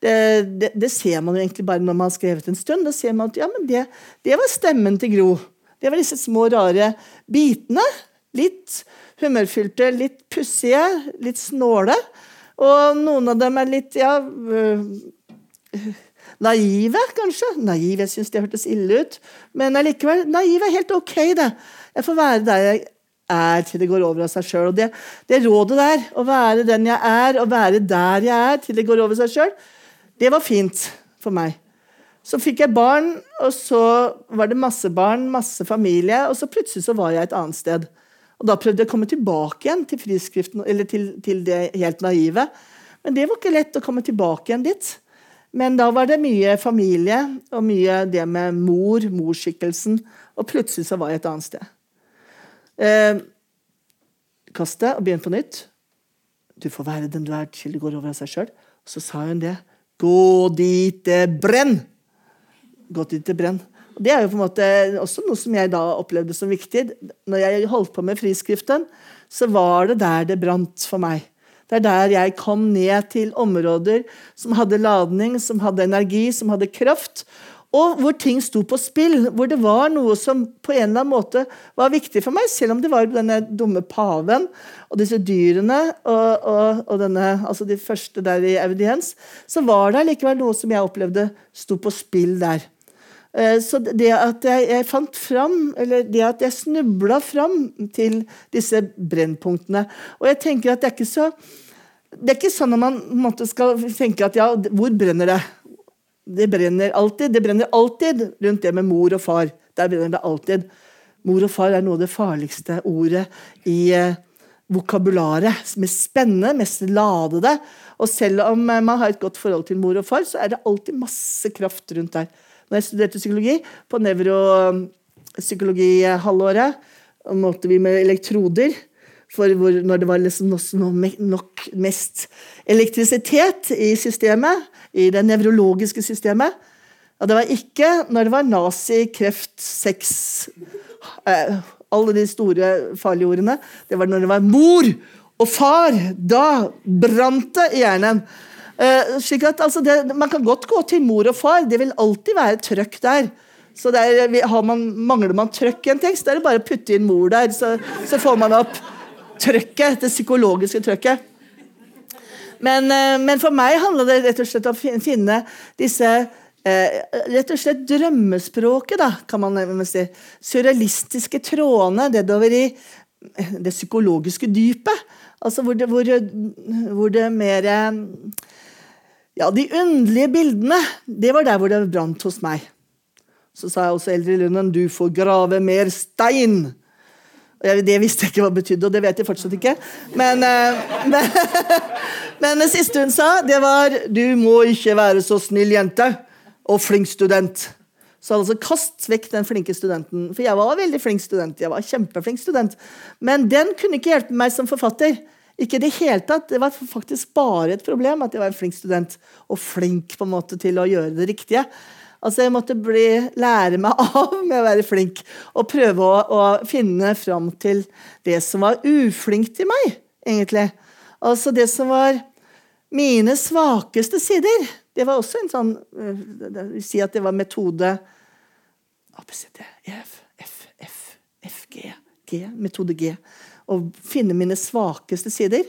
det, det, det, ser man jo egentlig bare når man har skrevet en stund. Da ser man at ja, men det, det var stemmen til Gro. Det var disse små, rare bitene. Litt humørfylte, litt pussige, litt snåle. Og noen av dem er litt ja øh, Naive, kanskje. Naive, jeg syns det hørtes ille ut. Men allikevel, naiv er helt ok, det. Jeg får være der jeg er til det går over av seg sjøl. Det, det rådet der, å være den jeg er, og være der jeg er til det går over seg sjøl, det var fint for meg. Så fikk jeg barn, og så var det masse barn, masse familie, og så plutselig så var jeg et annet sted. Og da prøvde jeg å komme tilbake igjen til friskriften, eller til, til det helt naive. Men det var ikke lett å komme tilbake igjen dit. Men da var det mye familie og mye det med mor, morsskikkelsen. Og plutselig så var jeg et annet sted. Eh, Kast det og begynn på nytt. Du får være den du er til det går over av seg sjøl. Så sa hun det. Gå dit det brenn! Gå ut til brenn. Og Det er jo på en måte også noe som jeg da opplevde som viktig. Når jeg holdt på med friskriften, så var det der det brant for meg. Det er der jeg kom ned til områder som hadde ladning, som hadde energi, som hadde kraft. Og hvor ting sto på spill. Hvor det var noe som på en eller annen måte var viktig for meg, selv om det var denne dumme paven og disse dyrene og, og, og denne, altså de første der i audiens, så var det likevel noe som jeg opplevde sto på spill der. Eh, så det at jeg, jeg, fant fram, eller det at jeg snubla fram til disse brennpunktene Og jeg tenker at det er ikke så det er ikke sånn at man skal tenke at ja, hvor brenner det? Det brenner alltid. Det brenner alltid rundt det med mor og far. Der brenner det alltid. Mor og far er noe av det farligste ordet i eh, vokabularet. Mest spennende, mest ladede. Og selv om eh, man har et godt forhold til mor og far, så er det alltid masse kraft rundt der. Når jeg studerte psykologi, på nevropsykologihalvåret, målte vi med elektroder. For hvor, når det var liksom nok mest elektrisitet i systemet, i det nevrologiske systemet. Og det var ikke når det var nazi, kreft, sex eh, Alle de store farlige ordene. Det var når det var mor og far. Da brant det i hjernen. Eh, slik at altså det, Man kan godt gå til mor og far. Det vil alltid være trøkk der. Så der, man, Mangler man trøkk i en tekst, da er det bare å putte inn mor der, så, så får man opp trøkket. Det psykologiske trøkket. Men, eh, men, for meg handler det rett og slett om å finne disse eh, rett og slett drømmespråket, da, kan man si. Surrealistiske trådene nedover i det psykologiske dypet. Altså hvor det, hvor, hvor det mer Ja, de underlige bildene. Det var der hvor det brant hos meg. Så sa jeg også Eldre Lunden, du får grave mer stein. Det visste jeg ikke hva det betydde, og det vet jeg fortsatt ikke. Men, eh, men, men, det siste hun sa, det var 'Du må ikke være så snill jente og flink student'. Så altså, kast vekk den flinke studenten. For jeg var veldig flink student. jeg var kjempeflink student. Men den kunne ikke hjelpe meg som forfatter. Ikke det hele tatt. Det var faktisk bare et problem at jeg var en flink student. Og flink på en måte til å gjøre det riktige. Altså Jeg måtte bli, lære meg av med å være flink og prøve å, å finne fram til det som var uflinkt i meg, egentlig. Altså det som var mine svakeste sider. Det var også en sånn vil si at det var metode ABCD, EF, F, F, F, G, G, metode G. Å finne mine svakeste sider.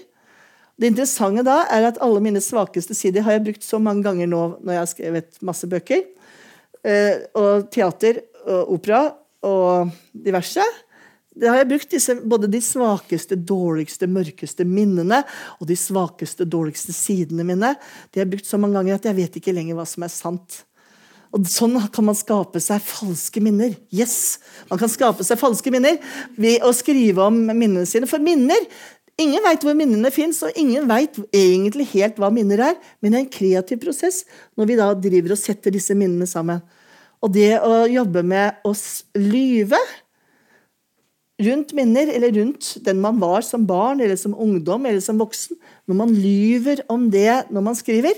Det interessante da er at alle mine svakeste sider har jeg brukt så mange ganger nå når jeg har skrevet masse bøker. Eh, og teater og opera og diverse. Det har jeg brukt disse, både de svakeste, dårligste, mørkeste minnene og de svakeste, dårligste sidene mine. De har jeg brukt så mange ganger at jeg vet ikke lenger hva som er sant. Og Sånn kan man skape seg falske minner. Yes! Man kan skape seg falske minner ved å skrive om minnene sine. For minner Ingen veit hvor minnene fins, og ingen veit egentlig helt hva minner er. Men det er en kreativ prosess når vi da driver og setter disse minnene sammen. Og det å jobbe med å lyve rundt minner, eller rundt den man var som barn eller som ungdom eller som voksen Når man lyver om det når man skriver,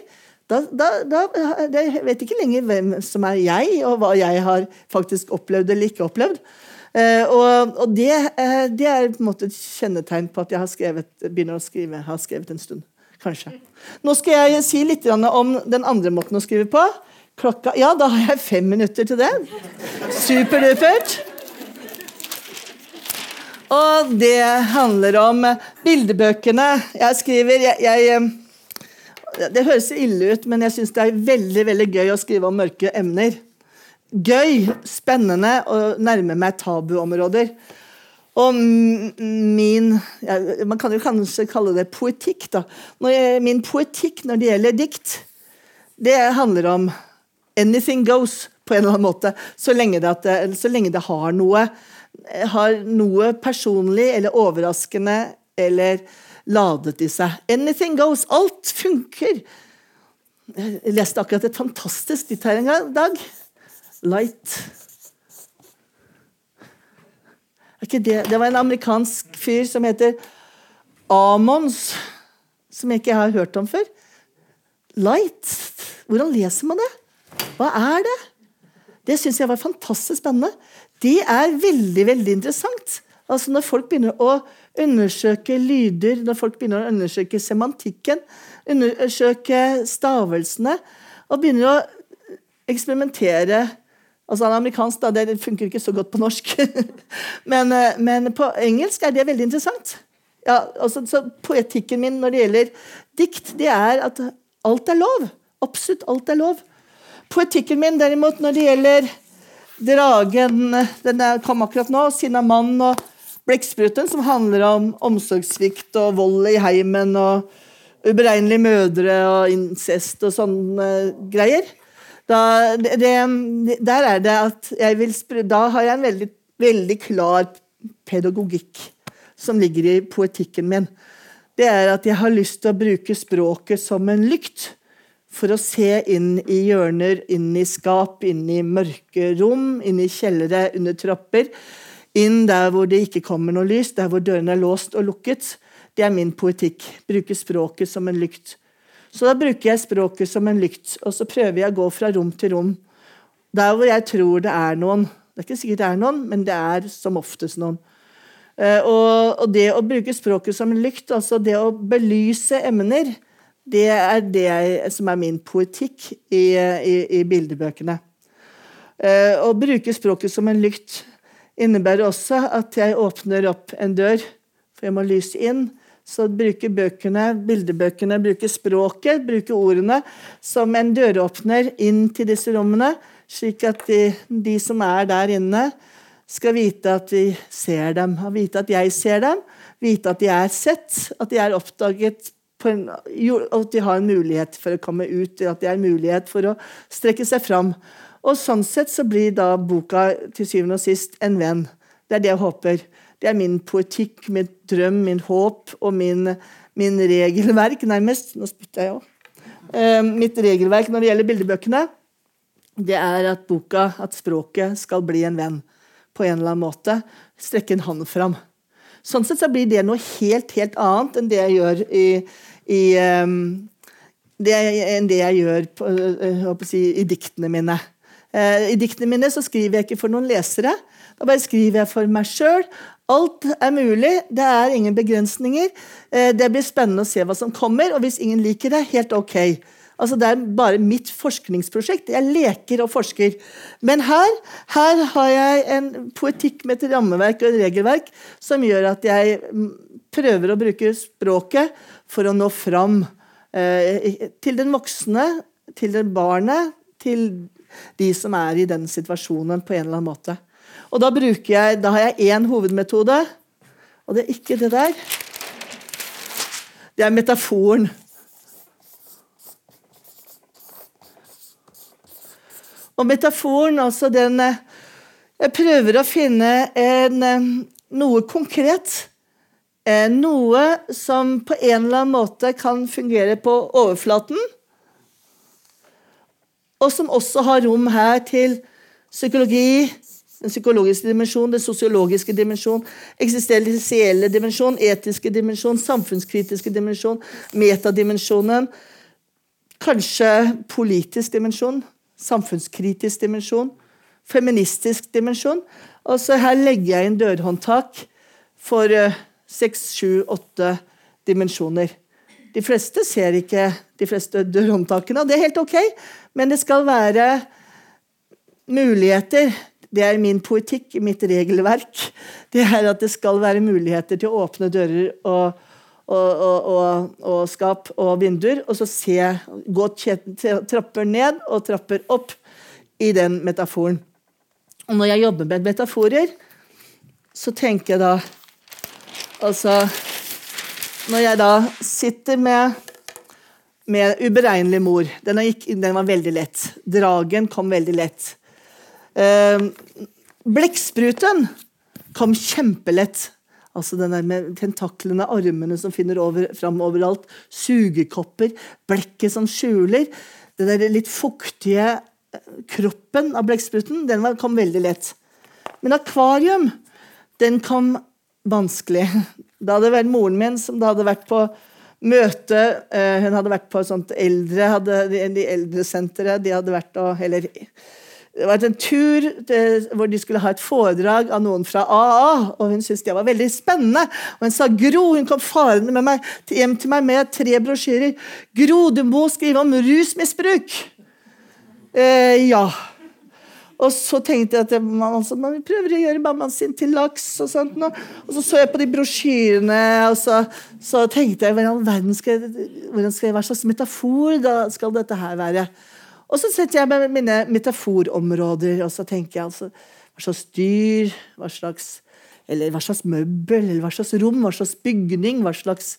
da, da, da Jeg vet ikke lenger hvem som er jeg, og hva jeg har faktisk opplevd eller ikke opplevd. Eh, og, og det, eh, det, er på en måte et kjennetegn på at jeg har skrevet, begynner å skrive, har skrevet en stund. Kanskje. Nå skal jeg si litt om den andre måten å skrive på. Klokka Ja, da har jeg fem minutter til det. Superdupert. Og det handler om bildebøkene. Jeg skriver jeg, jeg, Det høres ille ut, men jeg syns det er veldig veldig gøy å skrive om mørke emner. Gøy, spennende og nærme meg tabuområder. Og min ja, Man kan jo kanskje kalle det poetikk, da. Jeg, min poetikk når det gjelder dikt, det handler om anything goes på en eller annen måte, så lenge det, det, så lenge det har, noe, har noe personlig eller overraskende eller ladet i seg. Anything goes. Alt funker. Jeg leste akkurat et fantastisk ditt her en dag. Light det, det var en amerikansk fyr som heter Amons som jeg ikke har hørt om før. Light. Hvordan leser man det? Hva er det? Det syns jeg var fantastisk spennende. Det er veldig, veldig interessant. Altså Når folk begynner å undersøke lyder, når folk begynner å undersøke semantikken, undersøke stavelsene, og begynner å eksperimentere Altså Amerikansk da, det funker ikke så godt på norsk, men, eh, men, på engelsk er det veldig interessant. Ja, altså, så Poetikken min når det gjelder dikt, det er at alt er lov. Absolutt alt er lov. Poetikken min derimot når det gjelder dragen Den kom akkurat nå. Sinnamann og Blekkspruten, som handler om omsorgssvikt og vold i heimen og uberegnelige mødre og incest og sånne greier. Da, det, der er det at jeg vil Da har jeg en veldig, veldig klar pedagogikk som ligger i poetikken min. Det er at jeg har lyst til å bruke språket som en lykt. For å se inn i hjørner, inn i skap, inn i mørke rom, inn i kjellere, under trapper inn der hvor det ikke kommer noe lys, der hvor dørene er låst og lukket. Det er min poetikk. Bruke språket som en lykt. Så da bruker jeg språket som en lykt, og så prøver jeg å gå fra rom til rom. Der hvor jeg tror det er noen. Det er ikke sikkert det er noen, men det er som oftest noen. Eh, og, det å bruke språket som en lykt, altså det å belyse emner, det er det som er min poetikk i, i, i bildebøkene. Eh, å bruke språket som en lykt innebærer også at jeg åpner opp en dør, for jeg må lyse inn. Så bruker bøkene, bildebøkene bruker språket, bruker ordene, som en døråpner inn til disse rommene, slik at de, de som er der inne, skal vite at vi ser dem, og vite at jeg ser dem, vite at de er sett, at de er oppdaget en, at de har en mulighet for å komme ut, at de har en mulighet for å strekke seg fram. Og sånn sett så blir da boka til syvende og sist en venn. Det er det jeg håper. Det er min poetikk, min drøm, min håp og min, min regelverk, nærmest. Nå spytter jeg òg. Eh, mitt regelverk når det gjelder bildebøkene, det er at boka, at språket, skal bli en venn på en eller annen måte. Strekke en hånd fram. Sånn sett så blir det noe helt, helt annet enn det jeg gjør i, i um, det, enn det jeg gjør på, uh, si, i diktene mine. Eh, I diktene mine så skriver jeg ikke for noen lesere. Da bare skriver jeg for meg sjøl. Alt er mulig, det er ingen begrensninger. Eh, det blir spennende å se hva som kommer, og hvis ingen liker det, helt ok. Altså, det er bare mitt forskningsprosjekt. Jeg leker og forsker. Men her, her har jeg en poetikk med et rammeverk og et regelverk som gjør at jeg mm, prøver å bruke språket for å nå fram eh, til den voksne, til den barnet, til de som er i den situasjonen på en eller annen måte. Og da, jeg, da har jeg én hovedmetode, og det er ikke det der. Det er metaforen. Og metaforen, altså den eh, Jeg prøver å finne en, eh, noe konkret. Eh, noe som på en eller annen måte kan fungere på overflaten og som også har rom her til psykologi, den psykologiske dimensjon, den sosiologiske dimensjon, eksistensielle dimensjon, etiske dimensjon, samfunnskritiske dimensjon, metadimensjonen, kanskje politisk dimensjon, samfunnskritisk dimensjon, feministisk dimensjon. Og så her legger jeg inn dørhåndtak for eh, seks, sju, åtte dimensjoner. De fleste ser ikke de fleste dørhåndtakene, og det er helt ok. Men det skal være muligheter. Det er min poetikk, mitt regelverk. Det er at det skal være muligheter til å åpne dører og, og, og, og skap og vinduer, og så se, gå trapper ned og trapper opp i den metaforen. Og når jeg jobber med metaforer, så tenker jeg da Altså Når jeg da sitter med med uberegnelig mor. Den, gikk, den, var veldig lett. Dragen kom veldig lett. Eh, Blekkspruten kom kjempelett. Altså den der med tentaklene, armene som finner over, fram overalt. Sugekopper, blekket som skjuler. Den der litt fuktige eh, kroppen av blekkspruten den kom veldig lett. Men akvarium, den kom vanskelig. Da hadde det vært moren min som da hadde vært på møte eh, Hun hadde vært på et sånt eldre hadde, de, de eldresenteret. De hadde vært og, eller, det var en tur det, hvor de skulle ha et foredrag av noen fra AA. og Hun syntes det var veldig spennende. Og Hun sa Gro, hun kom farende med meg, hjem til meg med tre brosjyrer. 'Gro, du må skrive om rusmisbruk'. Eh, ja. Og så tenkte jeg at man, altså, man prøver å gjøre mammaen sin til laks. Og sånt. Og så så jeg på de brosjyrene, og så, så tenkte jeg hvordan skal, hvordan skal jeg, hva slags metafor da skal dette her være? Og så setter jeg med mine metaforområder, og så tenker jeg altså hva slags dyr, hva slags, eller hva slags møbel, eller hva slags rom, hva slags bygning, hva slags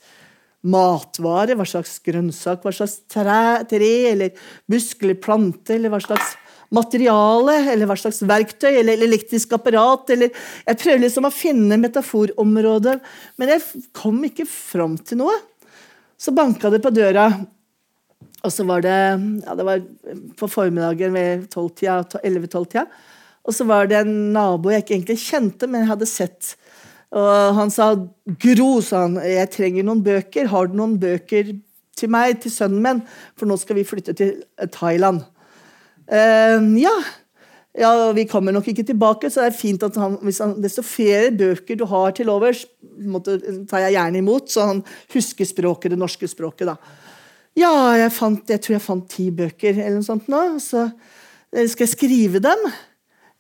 matvare, hva slags grønnsak, hva slags tre, tre eller muskler, plante, eller hva slags materiale, eller hva slags verktøy, eller elektrisk apparat. eller Jeg prøver liksom å finne metaforområdet, men jeg kom ikke fram til noe. Så banka det på døra, og så var det ja, det var på formiddagen ved 11-12-tida. Og så var det en nabo jeg ikke egentlig kjente, men jeg hadde sett. Og han sa 'Gro', sa han, 'jeg trenger noen bøker. Har du noen bøker til meg, til sønnen min?' For nå skal vi flytte til Thailand. Uh, ja. ja, vi kommer nok ikke tilbake, så det er fint at han, hvis han, desto flere bøker du har til overs, tar jeg gjerne imot, så han husker språket, det norske språket. da. Ja, jeg, fant, jeg tror jeg fant ti bøker eller noe sånt nå. Så eh, skal jeg skrive dem?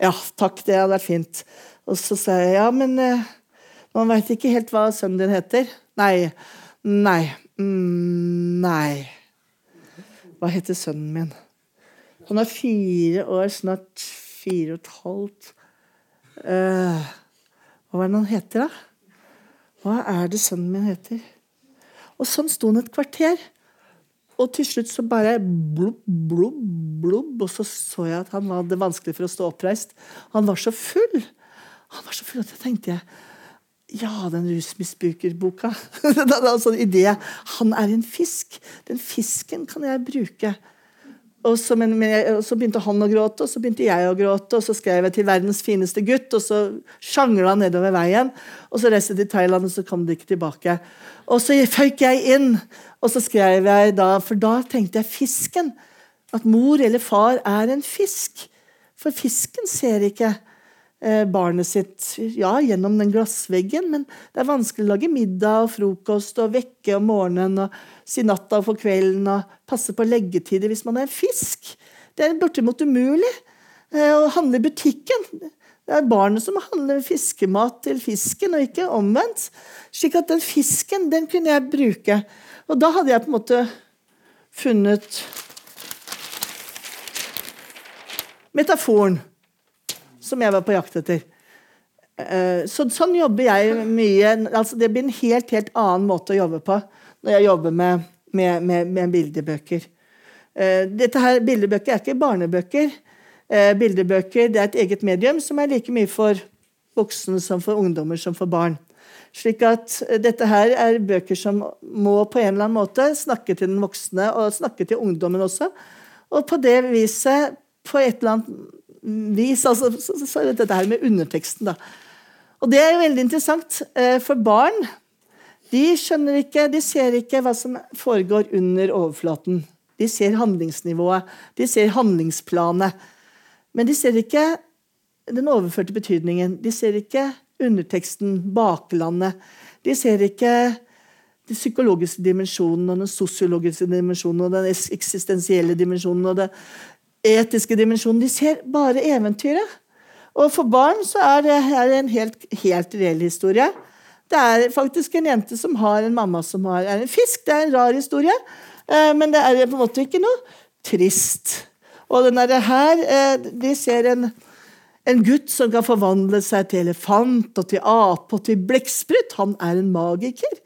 Ja, takk, det hadde vært fint. Og så sa jeg ja, men uh, man veit ikke helt hva sønnen din heter. Nei. Nei. Mm, nei. Hva heter sønnen min? Han er fire år, snart fire og et halvt. Uh, hva er det han heter, da? Hva er det sønnen min heter? Og sånn sto han et kvarter. Og til slutt så bare blubb, blubb, blubb. Og så så jeg at han hadde vanskelig for å stå oppreist. Han var så full. Han var så full at jeg tenkte ja, den rusmisbrukerboka. det altså en idé. Han er en fisk. Den fisken kan jeg bruke. Og så, men, men jeg, og så, begynte han å gråte, og så begynte jeg å gråte. Og så skrev jeg til 'verdens fineste gutt', og så sjangla han nedover veien. Og så reiste jeg til Thailand, og så kom de ikke tilbake. Og så føyk jeg inn, og så skrev jeg da For da tenkte jeg fisken. At mor eller far er en fisk. For fisken ser ikke. Eh, barnet sitt ja, gjennom den glassveggen, men det er vanskelig å lage middag og frokost og vekke om morgenen og si natta for kvelden og passe på leggetider hvis man er en fisk. Det er bortimot umulig eh, å handle i butikken. Det er barnet som handler fiskemat til fisken, og ikke omvendt. Slik at den fisken, den kunne jeg bruke. Og da hadde jeg på en måte funnet metaforen som jeg var på jakt etter. Eh, så, sånn jobber jeg mye. Altså, det blir en helt, helt annen måte å jobbe på når jeg jobber med, med, med, med bildebøker. Eh, dette her, Bildebøker er ikke barnebøker. Eh, bildebøker er et eget medium som er like mye for voksne som for ungdommer som for barn. Slik at dette her er bøker som må på en eller annen måte snakke til den voksne og snakke til ungdommen også. Og på det viset, på et eller annet vis. Altså, så, så, så, dette her med underteksten, da. Og det er jo veldig interessant. Eh, for barn de skjønner ikke, de ser ikke hva som foregår under overflaten. De ser handlingsnivået, de ser handlingsplanet. Men de ser ikke den overførte betydningen. De ser ikke underteksten, baklandet. De ser ikke den psykologiske dimensjonen og den sosiologiske dimensjonen og den eksistensielle dimensjonen og den etiske dimensjonen. De ser bare eventyret. Og for barn så er det en helt, helt reell historie. Det er faktisk en jente som har en mamma som har, er en fisk. Det er en rar historie, eh, men det er på en måte ikke noe trist. Og den her, eh, De ser en, en gutt som kan forvandle seg til elefant og til ape og til blekksprut. Han er en magiker.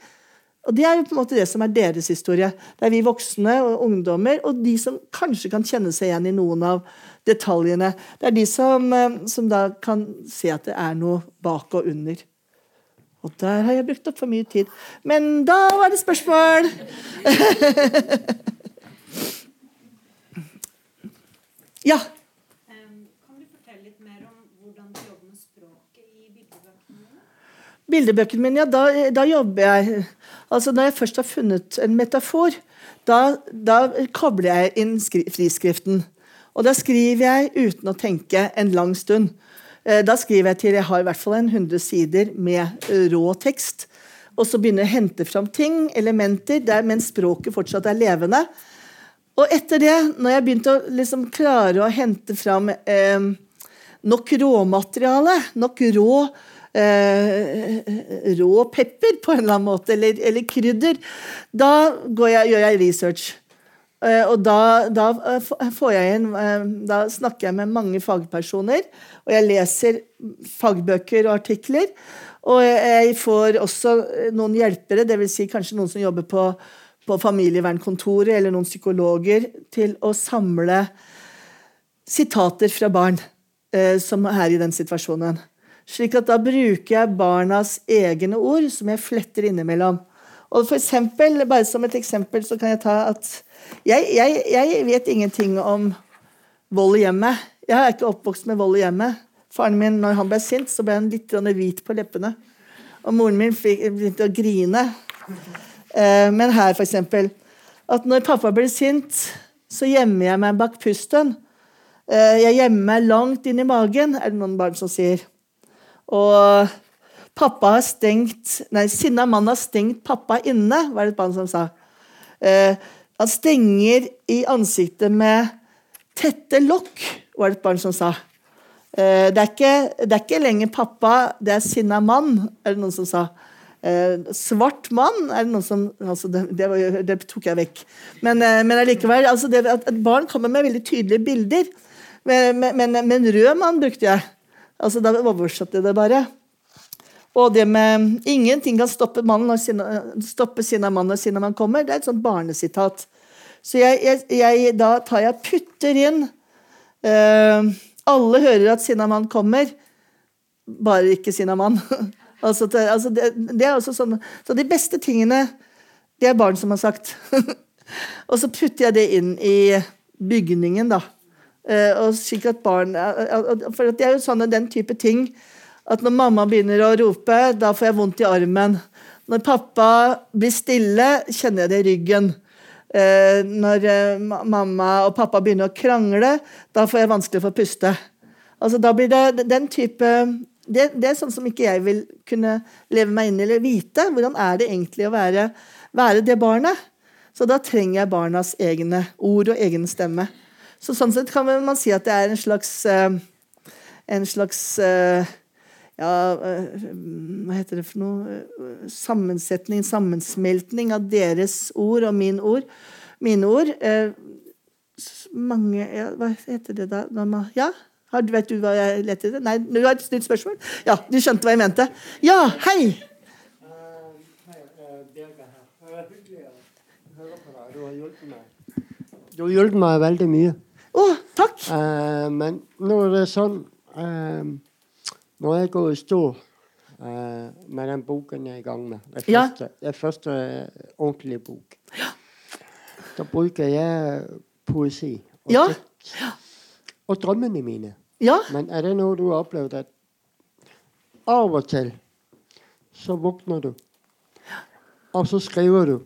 Og Det er jo på en måte det som er deres historie. Det er vi voksne og ungdommer, og de som kanskje kan kjenne seg igjen i noen av detaljene. Det er de som, eh, som da kan se at det er noe bak og under. Og der har jeg brukt opp for mye tid. Men da var det spørsmål! ja. Kan du fortelle litt mer om hvordan du jobber med språket i bildebøkene Bildebøkene mine, ja, da, da jobber jeg Altså Når jeg først har funnet en metafor, da, da kobler jeg inn skri friskriften. Og da skriver jeg uten å tenke en lang stund. Eh, da skriver jeg til jeg har i hvert fall en 100 sider med eh, rå tekst. Og så begynner jeg å hente fram ting, elementer, der, mens språket fortsatt er levende. Og etter det, når jeg begynte å liksom klare å hente fram eh, nok råmateriale, nok rå eh, rå pepper på en eller annen måte, eller, eller krydder, da jeg, gjør jeg research. Eh, og da, da, eh, får jeg inn eh, Da snakker jeg med mange fagpersoner, og jeg leser fagbøker og artikler. Og jeg får også noen hjelpere, dvs. Si kanskje noen som jobber på på familievernkontoret eller noen psykologer til å samle sitater fra barn eh, som er i den situasjonen. Slik at da bruker jeg barnas egne ord, som jeg fletter innimellom. Og for eksempel, bare Som et eksempel så kan jeg ta at jeg, jeg, jeg vet ingenting om vold i hjemmet. Jeg er ikke oppvokst med vold i hjemmet. Faren min, når han ble sint, så ble han litt hvit på leppene. Og moren min begynte å grine. Eh, men her, for eksempel, At når pappa blir sint, så gjemmer jeg meg bak pusten. Eh, jeg gjemmer meg langt inn i magen, er det noen barn som sier. Og pappa har stengt Nei, sinna mann har stengt pappa inne, var det et barn som sa. Eh, han stenger i ansiktet med tette lokk, var det et barn som sa. Det er, ikke, det er ikke lenger pappa, det er sinna mann, er det noen som sa. Eh, svart mann er det noen som altså det, det, var, det, tok jeg vekk. Men, eh, men allikevel, altså at et barn kommer med veldig tydelige bilder. Men, men, men rød mann brukte jeg. Altså Da oversatte jeg det bare. Og det med 'ingenting kan stoppe, mannen når sinne, stoppe sinna mann når sinna mann kommer', det er et sånt barnesitat. Så jeg, jeg, jeg, da tar jeg putter inn uh, Alle hører at sinna mann kommer, bare ikke sinna mann. Altså, det, altså det, det, er også sånn, så de beste tingene, det er barn som har sagt. og så putter jeg det inn i bygningen, da. Uh, og slik at barn For det er jo sånn den type ting at når mamma begynner å rope, da får jeg vondt i armen. Når pappa blir stille, kjenner jeg det i ryggen. Eh, når eh, mamma og pappa begynner å krangle, da får jeg vanskelig for å puste. Altså, da blir det den type det, det, er sånn som ikke jeg vil kunne leve meg inn i eller vite. Hvordan er det egentlig å være, være, det barnet? Så da trenger jeg barnas egne ord og egen stemme. Så sånn sett kan man si at det er en slags uh, En slags ja, uh, hva heter det for noe Sammensetning, sammensmeltning av deres ord og min ord. mine ord. mange ja, Hva heter det da? Ja, har, vet du hva jeg lette etter? Nei, du har et nytt spørsmål? Ja, du skjønte hva jeg mente? Ja, hei! Du har hjulpet meg veldig mye. Å, oh, takk. Uh, men nå er det sånn uh, Når jeg går i stå uh, med den boken jeg er i gang med, det ja. første, det første ordentlige bok, ja. da bruker jeg poesi og ja. og drømmene mine. Ja. Men er det noe du har opplevd at av og til så våkner du, og så skriver du,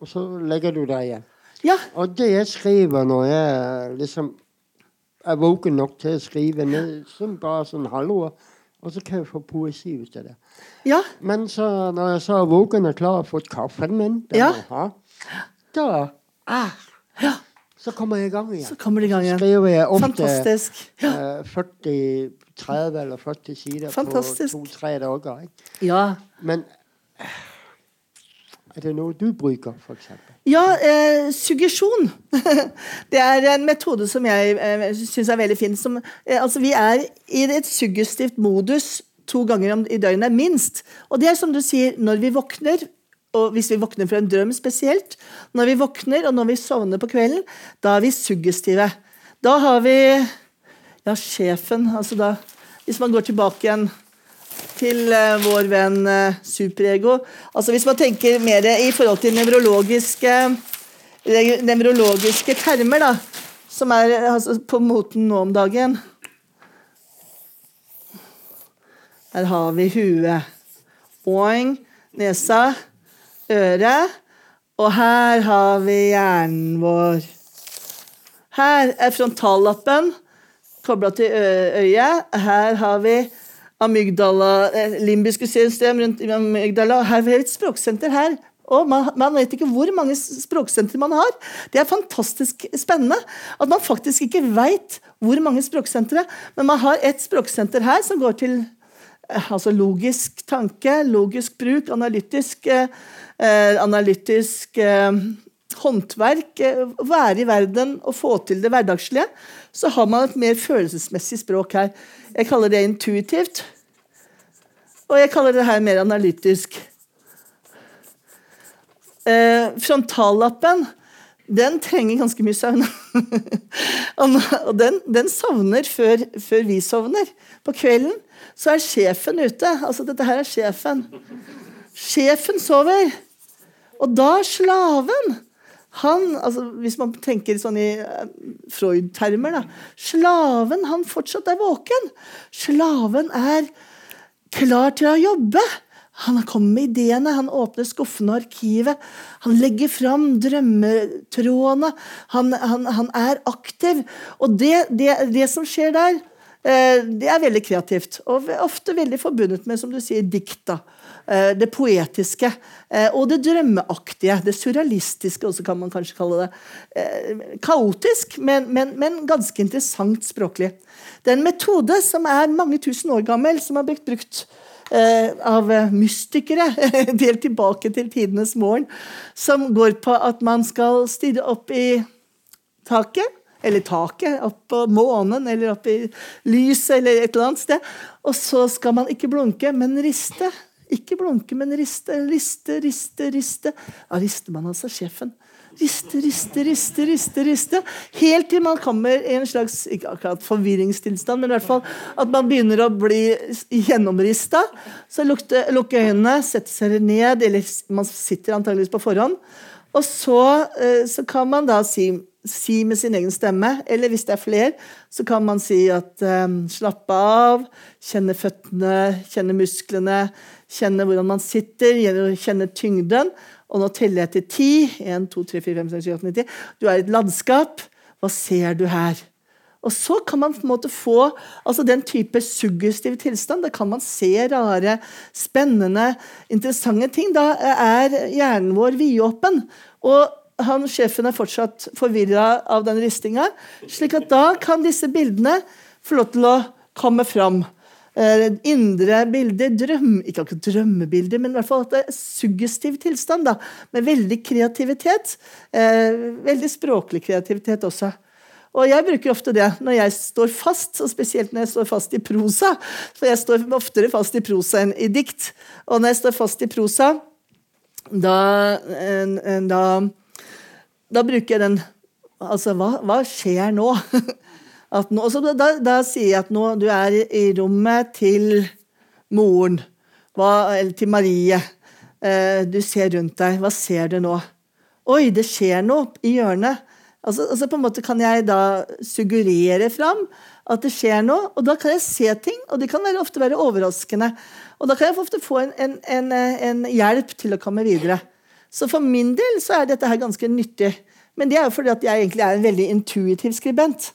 og så legger du deg igjen. Ja. Og det jeg skriver når jeg liksom er våken nok til å skrive, ned som bare sånn halvår, og så kan jeg få poesi ut av det. Ja. Men så, når jeg så er våken og klar og fått kaffen min, ja. ha, da ah, ja. Så kommer jeg i gang igjen. Så kommer det i gang igjen. Skriver jeg ofte Fantastisk. Ja. Uh, 40, 30 eller 40 sider Fantastisk. på to-tre dager. Ja. Men er det noe du bruker, f.eks.? Ja, eh, suggesjon. det er en metode som jeg eh, syns er veldig fin. Som, eh, altså, vi er i et suggestivt modus to ganger i døgnet, minst. Og det er som du sier, når vi våkner, og hvis vi våkner fra en drøm spesielt, når vi våkner og når vi sovner på kvelden, da er vi suggestive. Da har vi ja, sjefen altså da, Hvis man går tilbake igjen til uh, vår venn uh, superego altså Hvis man tenker mer i forhold til nevrologiske, nevrologiske termer, da, som er altså, på moten nå om dagen Her har vi huet. Oing, nesa øret. Og her har vi hjernen vår. Her er frontallappen kobla til øyet. Her har vi amygdala, eh, limbiske system rundt amygdala. Her vi et språksenter her. Og man, man vet ikke hvor mange språksenter man har. Det er fantastisk spennende at man faktisk ikke veit hvor mange språksentre. Men man har et språksenter her som går til eh, altså logisk tanke, logisk bruk, analytisk, eh, eh, analytisk eh, håndverk, eh, være i verden og få til det hverdagslige, så har man et mer følelsesmessig språk her. Jeg kaller det intuitivt. Og jeg kaller det her mer analytisk. Eh, frontallappen den trenger ganske mye søvn. og den, den sovner før, før vi sovner. På kvelden så er sjefen ute. Altså, dette her er sjefen. Sjefen sover. Og da slaven han, altså Hvis man tenker sånn i eh, Freud-termer, da. Slaven, han fortsatt er våken. Slaven er klar til å jobbe. Han har kommet med ideene, han åpner skuffene og arkivet. Han legger fram drømmetrådene. Han, han, han er aktiv. Og det, det, det som skjer der, eh, det er veldig kreativt. Og ofte veldig forbundet med, som du sier, dikt. da. Eh, Det poetiske. eh, Og det drømmeaktige. Det surrealistiske også, kan man kanskje kalle det. Eh, Kaotisk, men, men, men ganske interessant språklig. Det er en metode som er mange tusen år gammel, som har blitt brukt av mystikere helt tilbake til tidenes morgen, som går på at man skal stirre opp i taket, eller taket, opp på månen, eller opp i lyset, eller et eller annet sted. Og så skal man ikke blunke, men riste. Ikke blunke, men riste, riste, riste, riste. Da rister man altså sjefen. Riste, riste, riste, riste, riste. Helt til man kommer i en slags ikke akkurat forvirringstilstand, men i hvert fall at man begynner å bli gjennomrista. Så lukker lukke øynene, sette seg ned, eller man sitter antageligvis på forhånd. Og så, eh, så kan man da si, si med sin egen stemme, eller hvis det er flere, så kan man si at um, slappe av, kjenne føttene, kjenne musklene, kjenne hvordan man sitter, kjenne tyngden. Og nå teller jeg til ti. 1, 2, 3, 4, 5, 6, 7, 8, 9, 10. Du er i et landskap. Hva ser du her? Og så kan man på en måte få altså den type suggestiv tilstand. Da kan man se rare, spennende, interessante ting. Da er hjernen vår vidåpen. Og han, sjefen er fortsatt forvirra av den ristinga. slik at da kan disse bildene få lov til å komme fram. Eh, indre bilder, drøm, ikke akkurat drømmebilder, men i hvert fall at det er suggestiv tilstand. da, Med veldig kreativitet. Eh, veldig språklig kreativitet også. Og jeg bruker ofte det når jeg står fast, og spesielt når jeg står fast i prosa. For jeg står oftere fast i prosa enn i dikt. Og når jeg står fast i prosa, da, en- da, da bruker jeg den Altså, hva, hva skjer nå? Nå da, da sier jeg at nå du er i rommet til moren, hva, eller til Marie. Eh, du ser rundt deg. Hva ser du nå? Oi, det skjer noe i hjørnet. Altså, altså på en måte kan jeg da suggerere fram at det skjer noe, og da kan jeg se ting, og de kan være, ofte være overraskende. Og da kan jeg ofte få en, en, en, en hjelp til å komme videre. Så for min del så er dette her ganske nyttig. Men det er jo fordi at jeg egentlig er en veldig intuitiv skribent.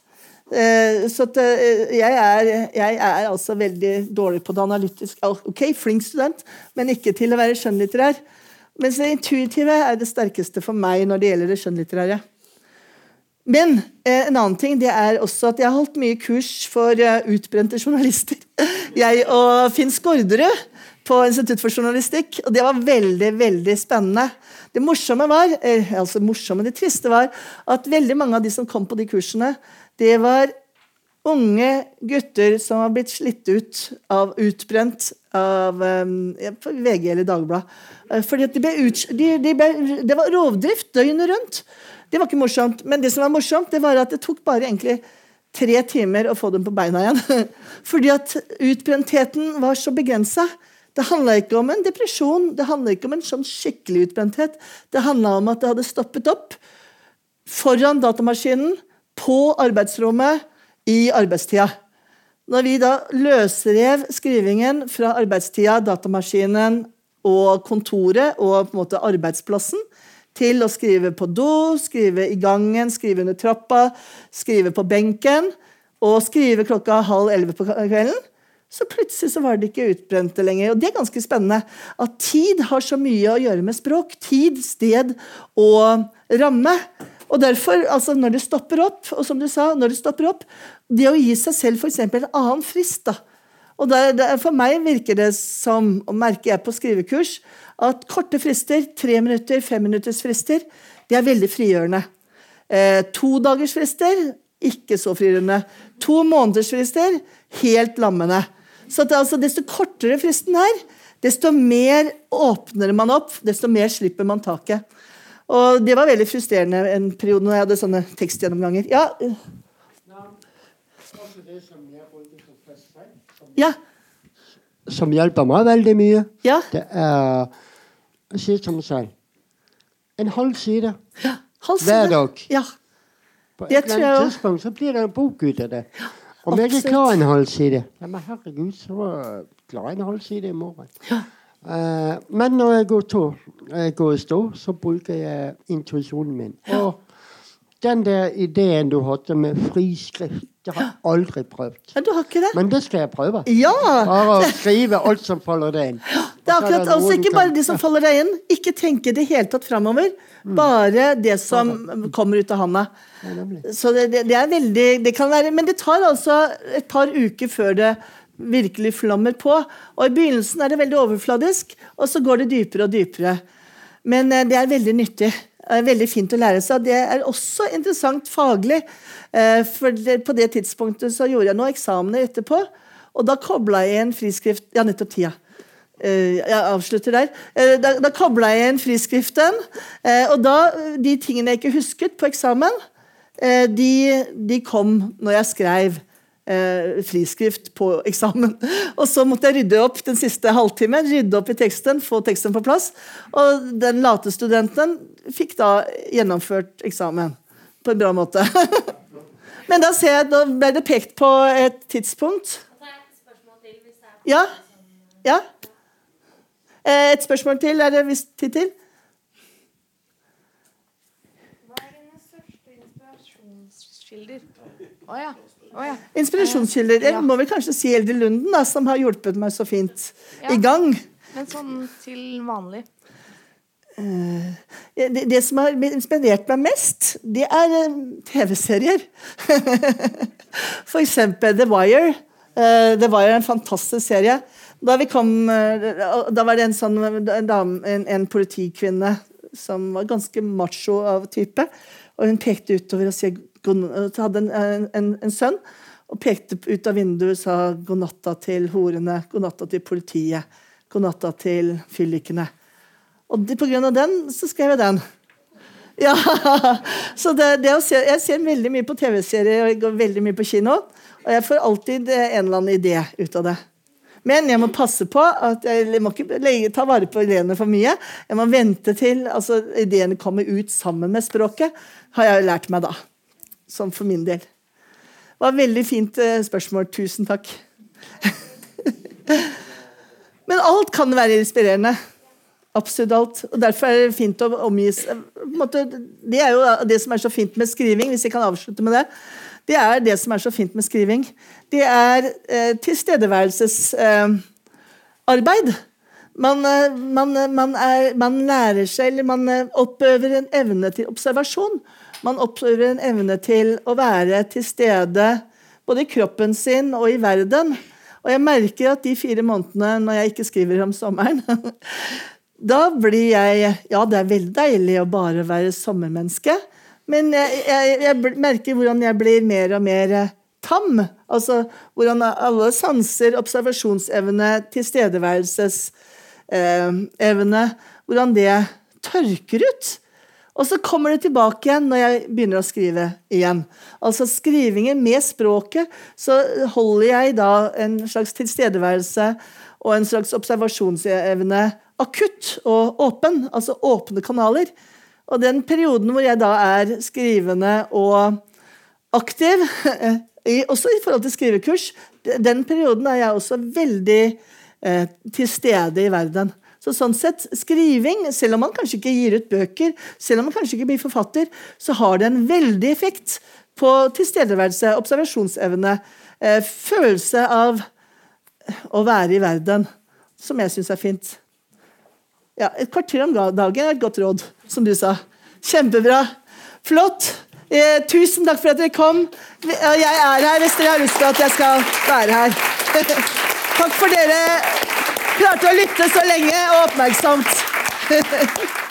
Eh, så eh, jeg, er, jeg er altså veldig dårlig på det analytiske. Ok, flink student, men ikke til å være skjønnlitterær. Mens det intuitive er det sterkeste for meg når det gjelder det skjønnlitterære. Men eh, en annen ting det er også at jeg har holdt mye kurs for eh, utbrente journalister. Jeg og Finn Skårderud på Institutt for journalistikk. Og det var veldig, veldig spennende. Det morsomme var, eh, altså morsomme, det triste var at veldig mange av de som kom på de kursene, det var unge gutter som har blitt slitt ut av utbrent av um, VG eller Dagbladet. Eh, Fordi at de ble ut, de, de ble, det var rovdrift døgnet rundt. Det var ikke morsomt. Men det som var morsomt, det var at det tok bare egentlig tre timer å få dem på beina igjen. Fordi at utbrentheten var så begrensa. Det handla ikke om en depresjon, det handla ikke om en sånn skikkelig utbrenthet. Det handla om at det hadde stoppet opp foran datamaskinen, på arbeidsrommet, i arbeidstida. Når vi da løsrev skrivingen fra arbeidstida, datamaskinen og kontoret og på en måte arbeidsplassen til å skrive på do, skrive i gangen, skrive under trappa, skrive på benken og skrive klokka halv elleve på kvelden. Så plutselig så var det ikke utbrente lenger. Og det er ganske spennende. At tid har så mye å gjøre med språk. Tid, sted og ramme. Og derfor, altså når det stopper opp, og som du sa, når det stopper opp, det å gi seg selv f.eks. en annen frist, da. Og der, der, For meg virker det som, og merker jeg på skrivekurs, at korte frister, tre minutter, fem minutters frister, de er veldig frigjørende. Eh, to dagers frister, ikke så frigjørende. To måneders frister, helt lammende. Så at, altså, desto kortere fristen er, desto mer åpner man opp, desto mer slipper man taket. Og det var veldig frustrerende en periode når jeg hadde sånne tekstgjennomganger. Ja, ja, som hjelper meg veldig mye, ja. det er Jeg sier som selv en halv side Halv hver dag. Ja. På et eller tror jeg annet tidspunkt så blir det en bok ut av det. Om jeg ikke klarer en halv side ja, Men herregud, så klarer jeg en halv side i morgen. Eh, men når jeg går, to, jeg går i stå, så bruker jeg intuisjonen min. Og den der ideen du hadde med friskrift, det har jeg aldri prøvd. ja, du har ikke det? Men det skal jeg prøve. Ja! Bare å skrive alt som faller deg inn. Det er akkurat, altså Ikke bare de som faller deg inn. Ikke tenke det hele tatt framover. Bare det som kommer ut av handa. Så det, det, det er veldig det kan være, Men det tar altså et par uker før det virkelig flammer på. Og I begynnelsen er det veldig overfladisk, og så går det dypere og dypere. Men eh, det er veldig nyttig. Veldig fint å lære seg. Det er også interessant faglig. eh, For på det tidspunktet så gjorde jeg noen eksamener etterpå, og da kobla jeg en friskrift Ja, nettopp tida. Eh, jeg avslutter der. Da, da kobla jeg inn friskriften. og da, de tingene jeg ikke husket på eksamen, de, de kom når jeg skrev eh, friskrift på eksamen. Og så måtte jeg rydde opp den siste halvtimen, rydde opp i teksten, få teksten på plass. Og den late studenten fikk da gjennomført eksamen på en bra måte. Men da ser jeg, da ble det pekt på et tidspunkt. Ja. ja. Eh, Et spørsmål til, er det visst tid til? Hva er dine største inspirasjonskilder? Å ja. Å ja. Inspirasjonskilder. Jeg må vel kanskje si Eldre Lunden, da, som har hjulpet meg så fint Ja. i gang. Men sånn til vanlig. Eh, Det, det som har inspirert meg mest, det er eh, TV-serier. For eksempel The Wire. Eh, The Wire er en fantastisk serie. Da vi kom, da var det en, sånn, en, dame, en, en politikvinne som var ganske macho av type. Og hun pekte utover og sier, god- hadde en, en, en, sønn. Og pekte ut av vinduet og sa god natta til horene, god natta til politiet, god natta til fyllikene. Og de, på grunn av den så skrev jeg den. Ja, så det, det se, Jeg ser veldig mye på TV-serier og jeg går veldig mye på kino. Og jeg får alltid eh, en eller annen idé ut av det. Men jeg må passe på at jeg må ikke legge, ta vare på ideene for mye. Jeg må vente til altså, ideene kommer ut sammen med språket, har jeg lært meg da. Som for min del. Det var et veldig fint eh, spørsmål. Tusen takk. Men alt kan være inspirerende. Absolutt alt. Og Derfor er det fint å omgis Det er jo det som er så fint med skriving, hvis jeg kan avslutte med det. Det er det som er så fint med skriving. Det er eh, tilstedeværelsesarbeid. Eh, man, eh, man, eh, man, er, man lærer seg, eller man oppøver en evne til observasjon. Man oppøver en evne til å være til stede både i kroppen sin og i verden. Og jeg merker at de fire månedene når jeg ikke skriver om sommeren Da blir jeg Ja, det er veldig deilig å bare være sommermenneske. Men jeg, jeg, jeg merker hvordan jeg blir mer og mer eh, tam. Altså hvordan alle sanser, observasjonsevne, tilstedeværelsesevne Hvordan det tørker ut. Og så kommer det tilbake igjen når jeg begynner å skrive igjen. Altså skrivingen med språket, så holder jeg da en slags tilstedeværelse og en slags observasjonsevne akutt og åpen. Altså åpne kanaler. Og den perioden hvor jeg da er skrivende og aktiv, også i forhold til skrivekurs, den perioden er jeg også veldig eh, til stede i verden. Så sånn sett, skriving, selv om man kanskje ikke gir ut bøker, selv om man kanskje ikke blir forfatter, så har det en veldig effekt på tilstedeværelse, observasjonsevne, eh, følelse av å være i verden, som jeg syns er fint. Ja, Et kvarter om dagen er et godt råd, som du sa. Kjempebra. Flott. Eh, tusen takk for at dere kom. Jeg er her hvis dere har lyst til at jeg skal være her. takk for dere klarte å lytte så lenge og oppmerksomt.